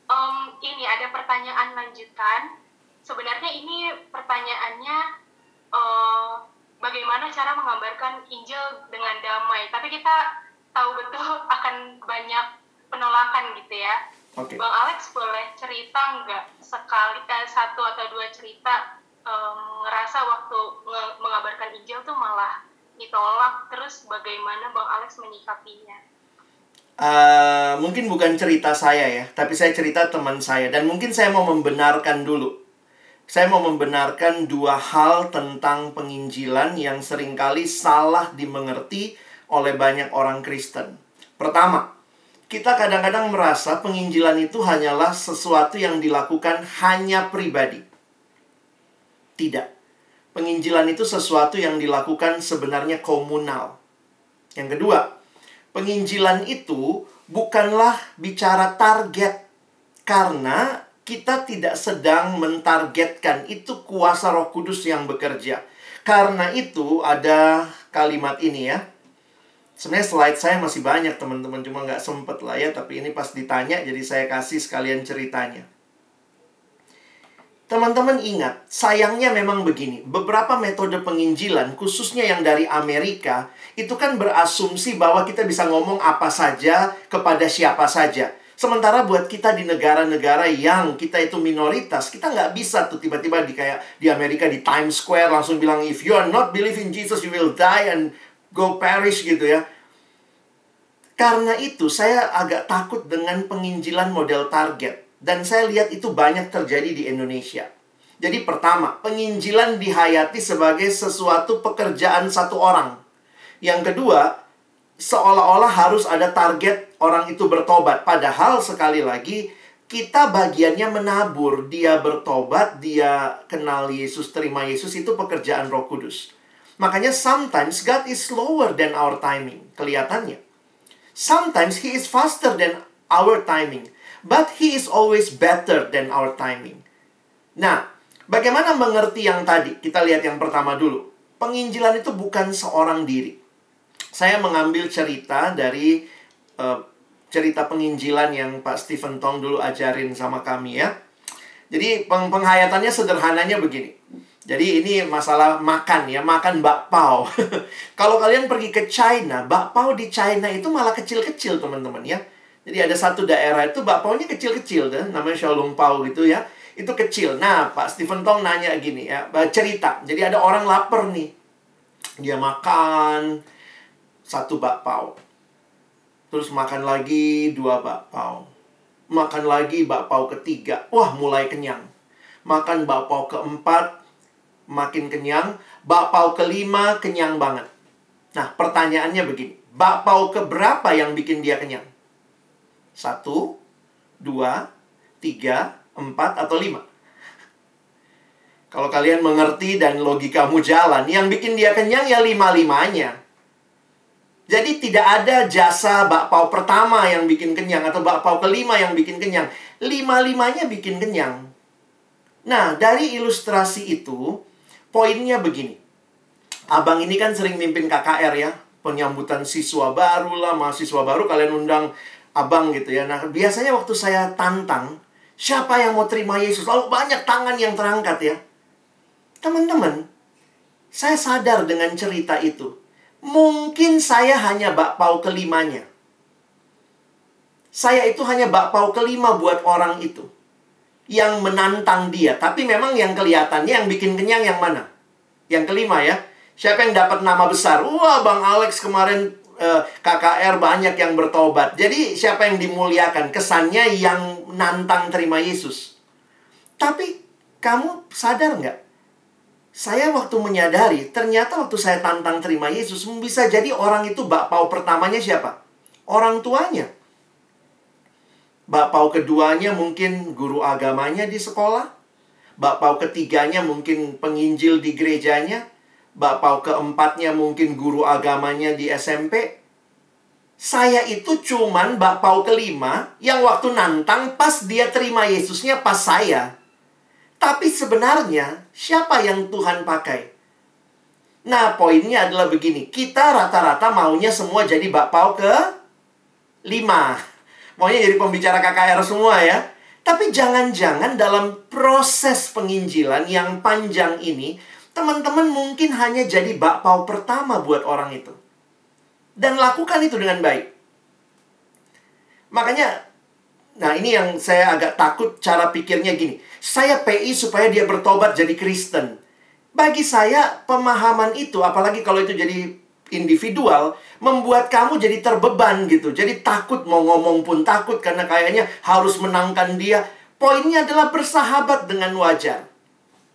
Um, ini ada pertanyaan lanjutan. Sebenarnya ini pertanyaannya uh, bagaimana cara menggambarkan Injil dengan damai. Tapi kita tahu betul akan banyak penolakan gitu ya. Okay. Bang Alex boleh cerita nggak sekali eh, satu atau dua cerita um, ngerasa waktu nge mengabarkan Injil tuh malah ditolak terus bagaimana Bang Alex menyikapinya? Uh, mungkin bukan cerita saya ya, tapi saya cerita teman saya dan mungkin saya mau membenarkan dulu saya mau membenarkan dua hal tentang penginjilan yang sering kali salah dimengerti oleh banyak orang Kristen. Pertama, kita kadang-kadang merasa penginjilan itu hanyalah sesuatu yang dilakukan hanya pribadi. Tidak. Penginjilan itu sesuatu yang dilakukan sebenarnya komunal. Yang kedua, penginjilan itu bukanlah bicara target karena kita tidak sedang mentargetkan itu kuasa Roh Kudus yang bekerja. Karena itu ada kalimat ini ya. Sebenarnya slide saya masih banyak teman-teman cuma nggak sempet lah ya tapi ini pas ditanya jadi saya kasih sekalian ceritanya. Teman-teman ingat, sayangnya memang begini. Beberapa metode penginjilan, khususnya yang dari Amerika, itu kan berasumsi bahwa kita bisa ngomong apa saja kepada siapa saja. Sementara buat kita di negara-negara yang kita itu minoritas, kita nggak bisa tuh tiba-tiba di kayak di Amerika di Times Square langsung bilang if you are not believe in Jesus you will die and go perish gitu ya. Karena itu saya agak takut dengan penginjilan model target dan saya lihat itu banyak terjadi di Indonesia. Jadi pertama, penginjilan dihayati sebagai sesuatu pekerjaan satu orang. Yang kedua, seolah-olah harus ada target orang itu bertobat. Padahal sekali lagi, kita bagiannya menabur. Dia bertobat, dia kenal Yesus, terima Yesus, itu pekerjaan roh kudus. Makanya sometimes God is slower than our timing. Kelihatannya. Sometimes He is faster than our timing. But He is always better than our timing. Nah, Bagaimana mengerti yang tadi? Kita lihat yang pertama dulu. Penginjilan itu bukan seorang diri. Saya mengambil cerita dari uh, cerita penginjilan yang Pak Stephen Tong dulu ajarin sama kami ya. Jadi peng penghayatannya sederhananya begini. Jadi ini masalah makan ya, makan bakpao. Kalau kalian pergi ke China, bakpao di China itu malah kecil-kecil teman-teman ya. Jadi ada satu daerah itu bakpaonya kecil-kecil deh, namanya Xiaolong Pao gitu ya itu kecil. Nah, Pak Stephen Tong nanya gini ya, cerita. Jadi ada orang lapar nih. Dia makan satu bakpao. Terus makan lagi dua bakpao. Makan lagi bakpao ketiga. Wah, mulai kenyang. Makan bakpao keempat, makin kenyang. Bakpao kelima, kenyang banget. Nah, pertanyaannya begini. Bakpao keberapa yang bikin dia kenyang? Satu, dua, tiga, empat atau lima. Kalau kalian mengerti dan logikamu jalan, yang bikin dia kenyang ya lima-limanya. Jadi tidak ada jasa bakpao pertama yang bikin kenyang atau bakpao kelima yang bikin kenyang. Lima-limanya bikin kenyang. Nah, dari ilustrasi itu, poinnya begini. Abang ini kan sering mimpin KKR ya. Penyambutan siswa baru lah, mahasiswa baru kalian undang abang gitu ya. Nah, biasanya waktu saya tantang, Siapa yang mau terima Yesus? Lalu banyak tangan yang terangkat ya. Teman-teman, saya sadar dengan cerita itu. Mungkin saya hanya bakpao kelimanya. Saya itu hanya bakpao kelima buat orang itu. Yang menantang dia. Tapi memang yang kelihatannya yang bikin kenyang yang mana? Yang kelima ya. Siapa yang dapat nama besar? Wah, Bang Alex kemarin eh, KKR banyak yang bertobat. Jadi siapa yang dimuliakan? Kesannya yang nantang terima Yesus. Tapi kamu sadar nggak? Saya waktu menyadari, ternyata waktu saya tantang terima Yesus, bisa jadi orang itu bakpao pertamanya siapa? Orang tuanya. Bakpao keduanya mungkin guru agamanya di sekolah. Bakpao ketiganya mungkin penginjil di gerejanya Bapak keempatnya mungkin guru agamanya di SMP. Saya itu cuman bapak kelima yang waktu nantang pas dia terima Yesusnya pas saya. Tapi sebenarnya siapa yang Tuhan pakai? Nah, poinnya adalah begini. Kita rata-rata maunya semua jadi bapak ke lima. Maunya jadi pembicara KKR semua ya. Tapi jangan-jangan dalam proses penginjilan yang panjang ini, Teman-teman mungkin hanya jadi bakpao pertama buat orang itu. Dan lakukan itu dengan baik. Makanya, nah ini yang saya agak takut cara pikirnya gini. Saya PI supaya dia bertobat jadi Kristen. Bagi saya, pemahaman itu, apalagi kalau itu jadi individual, membuat kamu jadi terbeban gitu. Jadi takut mau ngomong pun takut karena kayaknya harus menangkan dia. Poinnya adalah bersahabat dengan wajar.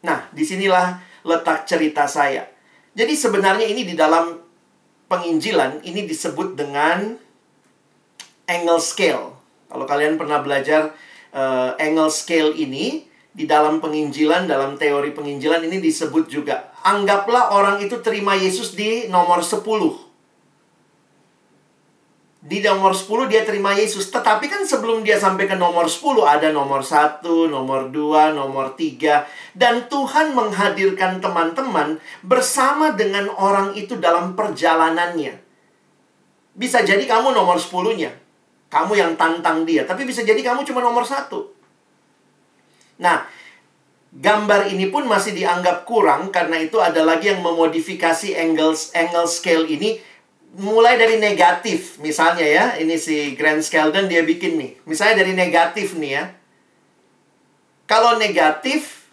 Nah, di sinilah letak cerita saya. Jadi sebenarnya ini di dalam penginjilan ini disebut dengan angle scale. Kalau kalian pernah belajar uh, angle scale ini di dalam penginjilan, dalam teori penginjilan ini disebut juga. Anggaplah orang itu terima Yesus di nomor 10 di nomor 10 dia terima Yesus. Tetapi kan sebelum dia sampai ke nomor 10 ada nomor 1, nomor 2, nomor 3. Dan Tuhan menghadirkan teman-teman bersama dengan orang itu dalam perjalanannya. Bisa jadi kamu nomor 10-nya. Kamu yang tantang dia. Tapi bisa jadi kamu cuma nomor 1. Nah, gambar ini pun masih dianggap kurang karena itu ada lagi yang memodifikasi angle, angle scale ini mulai dari negatif misalnya ya ini si Grant Skeldon dia bikin nih. Misalnya dari negatif nih ya. Kalau negatif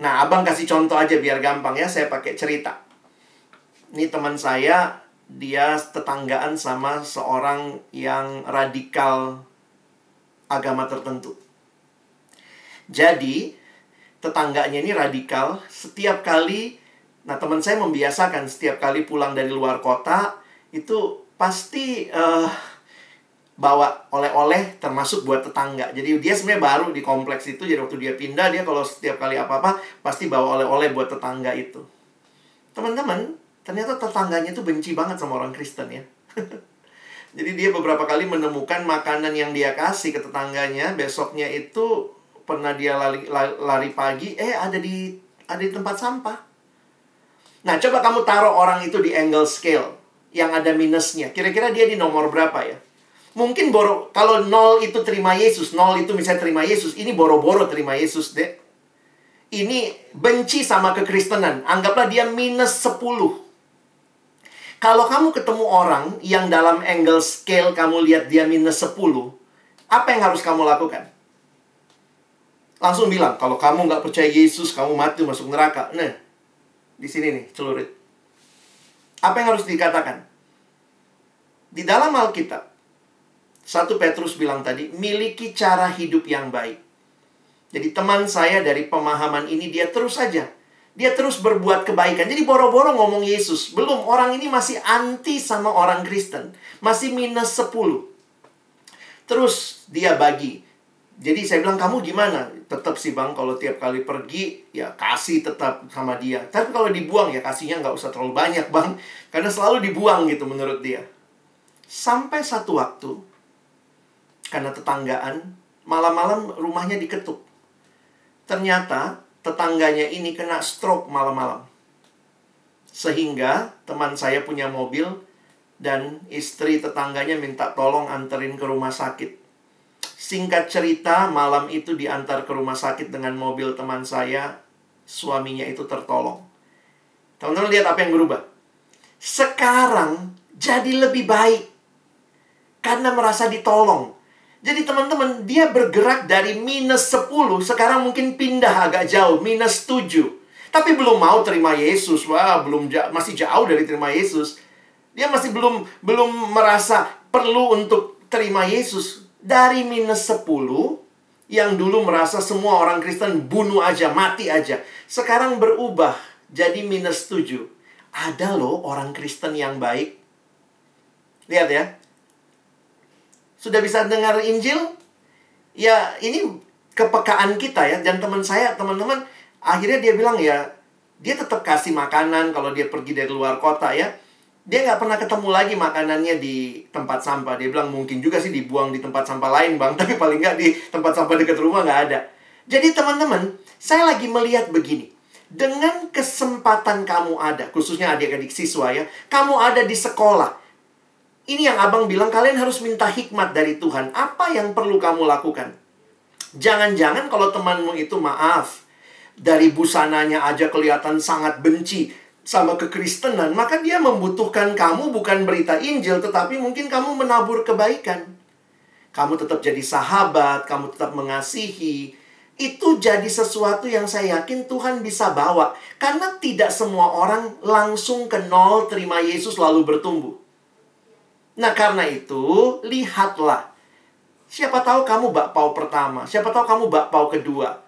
nah abang kasih contoh aja biar gampang ya saya pakai cerita. Ini teman saya dia tetanggaan sama seorang yang radikal agama tertentu. Jadi tetangganya ini radikal. Setiap kali, nah teman saya membiasakan setiap kali pulang dari luar kota, itu pasti uh, bawa oleh-oleh termasuk buat tetangga. Jadi dia sebenarnya baru di kompleks itu. Jadi waktu dia pindah dia kalau setiap kali apa-apa pasti bawa oleh-oleh buat tetangga itu. Teman-teman, ternyata tetangganya itu benci banget sama orang Kristen ya. Jadi dia beberapa kali menemukan makanan yang dia kasih ke tetangganya, besoknya itu pernah dia lari, lari pagi, eh ada di ada di tempat sampah. Nah, coba kamu taruh orang itu di angle scale yang ada minusnya. Kira-kira dia di nomor berapa ya? Mungkin boro kalau nol itu terima Yesus, nol itu misalnya terima Yesus, ini boro-boro terima Yesus deh. Ini benci sama kekristenan. Anggaplah dia minus 10. Kalau kamu ketemu orang yang dalam angle scale kamu lihat dia minus 10, apa yang harus kamu lakukan? Langsung bilang, kalau kamu nggak percaya Yesus, kamu mati masuk neraka. Nah, di sini nih, celurit. Apa yang harus dikatakan? Di dalam Alkitab, satu Petrus bilang tadi, miliki cara hidup yang baik. Jadi teman saya dari pemahaman ini, dia terus saja dia terus berbuat kebaikan. Jadi boro-boro ngomong Yesus. Belum, orang ini masih anti sama orang Kristen. Masih minus 10. Terus dia bagi. Jadi saya bilang, kamu gimana? Tetap sih bang, kalau tiap kali pergi, ya kasih tetap sama dia. Tapi kalau dibuang, ya kasihnya nggak usah terlalu banyak bang. Karena selalu dibuang gitu menurut dia. Sampai satu waktu, karena tetanggaan, malam-malam rumahnya diketuk. Ternyata tetangganya ini kena stroke malam-malam. Sehingga teman saya punya mobil dan istri tetangganya minta tolong anterin ke rumah sakit. Singkat cerita, malam itu diantar ke rumah sakit dengan mobil teman saya, suaminya itu tertolong. Teman-teman lihat apa yang berubah. Sekarang jadi lebih baik. Karena merasa ditolong. Jadi teman-teman, dia bergerak dari minus 10, sekarang mungkin pindah agak jauh, minus 7. Tapi belum mau terima Yesus. Wah, belum masih jauh dari terima Yesus. Dia masih belum belum merasa perlu untuk terima Yesus. Dari minus 10, yang dulu merasa semua orang Kristen bunuh aja, mati aja. Sekarang berubah jadi minus 7. Ada loh orang Kristen yang baik. Lihat ya, sudah bisa dengar Injil? Ya, ini kepekaan kita ya. Dan teman saya, teman-teman, akhirnya dia bilang ya, dia tetap kasih makanan kalau dia pergi dari luar kota ya. Dia nggak pernah ketemu lagi makanannya di tempat sampah. Dia bilang mungkin juga sih dibuang di tempat sampah lain bang. Tapi paling nggak di tempat sampah dekat rumah nggak ada. Jadi teman-teman, saya lagi melihat begini. Dengan kesempatan kamu ada, khususnya adik-adik siswa ya, kamu ada di sekolah, ini yang abang bilang kalian harus minta hikmat dari Tuhan. Apa yang perlu kamu lakukan? Jangan-jangan kalau temanmu itu maaf, dari busananya aja kelihatan sangat benci sama kekristenan, maka dia membutuhkan kamu bukan berita Injil, tetapi mungkin kamu menabur kebaikan. Kamu tetap jadi sahabat, kamu tetap mengasihi. Itu jadi sesuatu yang saya yakin Tuhan bisa bawa. Karena tidak semua orang langsung ke nol terima Yesus lalu bertumbuh. Nah, karena itu, lihatlah. Siapa tahu kamu bakpao pertama, siapa tahu kamu bakpao kedua.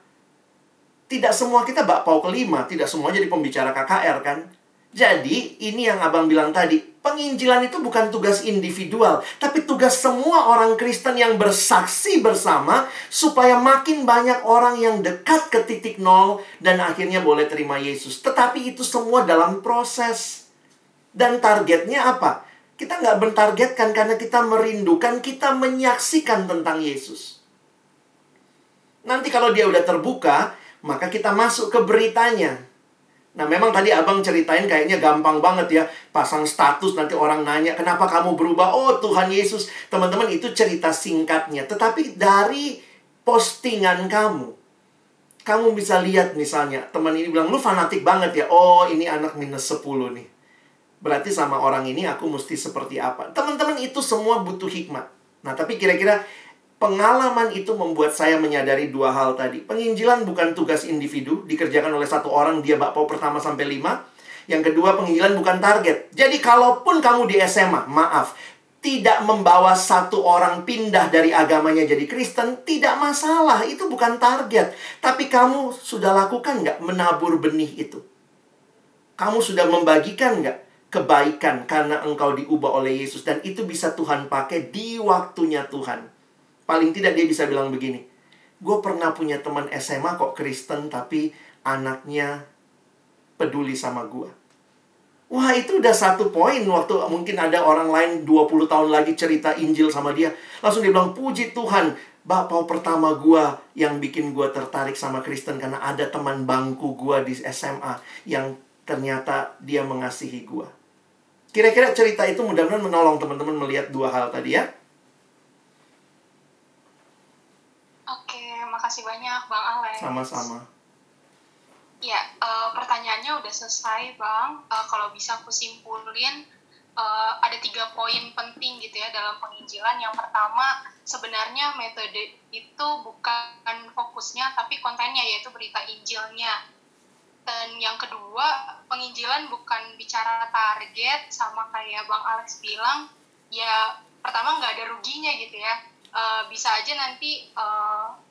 Tidak semua kita bakpao kelima, tidak semua jadi pembicara KKR kan? Jadi, ini yang Abang bilang tadi, penginjilan itu bukan tugas individual, tapi tugas semua orang Kristen yang bersaksi bersama supaya makin banyak orang yang dekat ke titik nol dan akhirnya boleh terima Yesus. Tetapi itu semua dalam proses. Dan targetnya apa? Kita nggak bertargetkan karena kita merindukan, kita menyaksikan tentang Yesus. Nanti kalau dia udah terbuka, maka kita masuk ke beritanya. Nah memang tadi abang ceritain kayaknya gampang banget ya. Pasang status nanti orang nanya, kenapa kamu berubah? Oh Tuhan Yesus. Teman-teman itu cerita singkatnya. Tetapi dari postingan kamu, kamu bisa lihat misalnya, teman ini bilang, lu fanatik banget ya. Oh ini anak minus 10 nih. Berarti sama orang ini aku mesti seperti apa? Teman-teman itu semua butuh hikmat. Nah, tapi kira-kira pengalaman itu membuat saya menyadari dua hal tadi. Penginjilan bukan tugas individu, dikerjakan oleh satu orang, dia bakpao pertama sampai lima. Yang kedua, penginjilan bukan target. Jadi, kalaupun kamu di SMA, maaf, tidak membawa satu orang pindah dari agamanya jadi Kristen, tidak masalah. Itu bukan target. Tapi kamu sudah lakukan nggak menabur benih itu? Kamu sudah membagikan nggak kebaikan karena engkau diubah oleh Yesus? Dan itu bisa Tuhan pakai di waktunya Tuhan. Paling tidak dia bisa bilang begini. Gue pernah punya teman SMA kok Kristen, tapi anaknya peduli sama gue Wah itu udah satu poin waktu mungkin ada orang lain 20 tahun lagi cerita Injil sama dia. Langsung dia bilang, puji Tuhan, bapak pertama gua yang bikin gua tertarik sama Kristen karena ada teman bangku gua di SMA yang ternyata dia mengasihi gua. Kira-kira cerita itu mudah-mudahan menolong teman-teman melihat dua hal tadi ya. Oke, makasih banyak Bang Alex. Sama-sama. Ya, uh, pertanyaannya udah selesai, Bang. Uh, kalau bisa aku simpulin, uh, ada tiga poin penting gitu ya dalam penginjilan. Yang pertama, sebenarnya metode itu bukan fokusnya, tapi kontennya, yaitu berita Injilnya. Dan yang kedua, penginjilan bukan bicara target, sama kayak Bang Alex bilang, ya pertama nggak ada ruginya gitu ya. Uh, bisa aja nanti uh,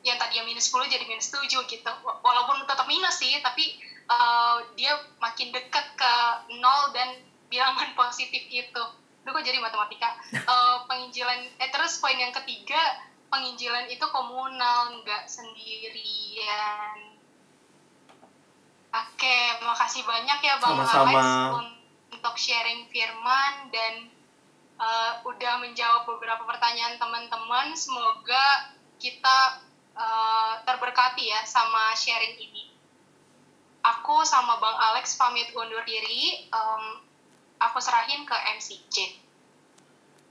yang tadinya minus 10 jadi minus 7 gitu. Walaupun tetap minus sih tapi uh, dia makin dekat ke nol dan bilangan positif itu. Itu kok jadi matematika? Uh, penginjilan eh terus poin yang ketiga penginjilan itu komunal nggak sendirian. Oke makasih banyak ya bang Sama-sama. Alex untuk sharing firman dan uh, udah menjawab beberapa pertanyaan teman-teman. Semoga kita uh, terberkati ya sama sharing ini. Aku sama Bang Alex pamit undur diri. Um, aku serahin ke MC J.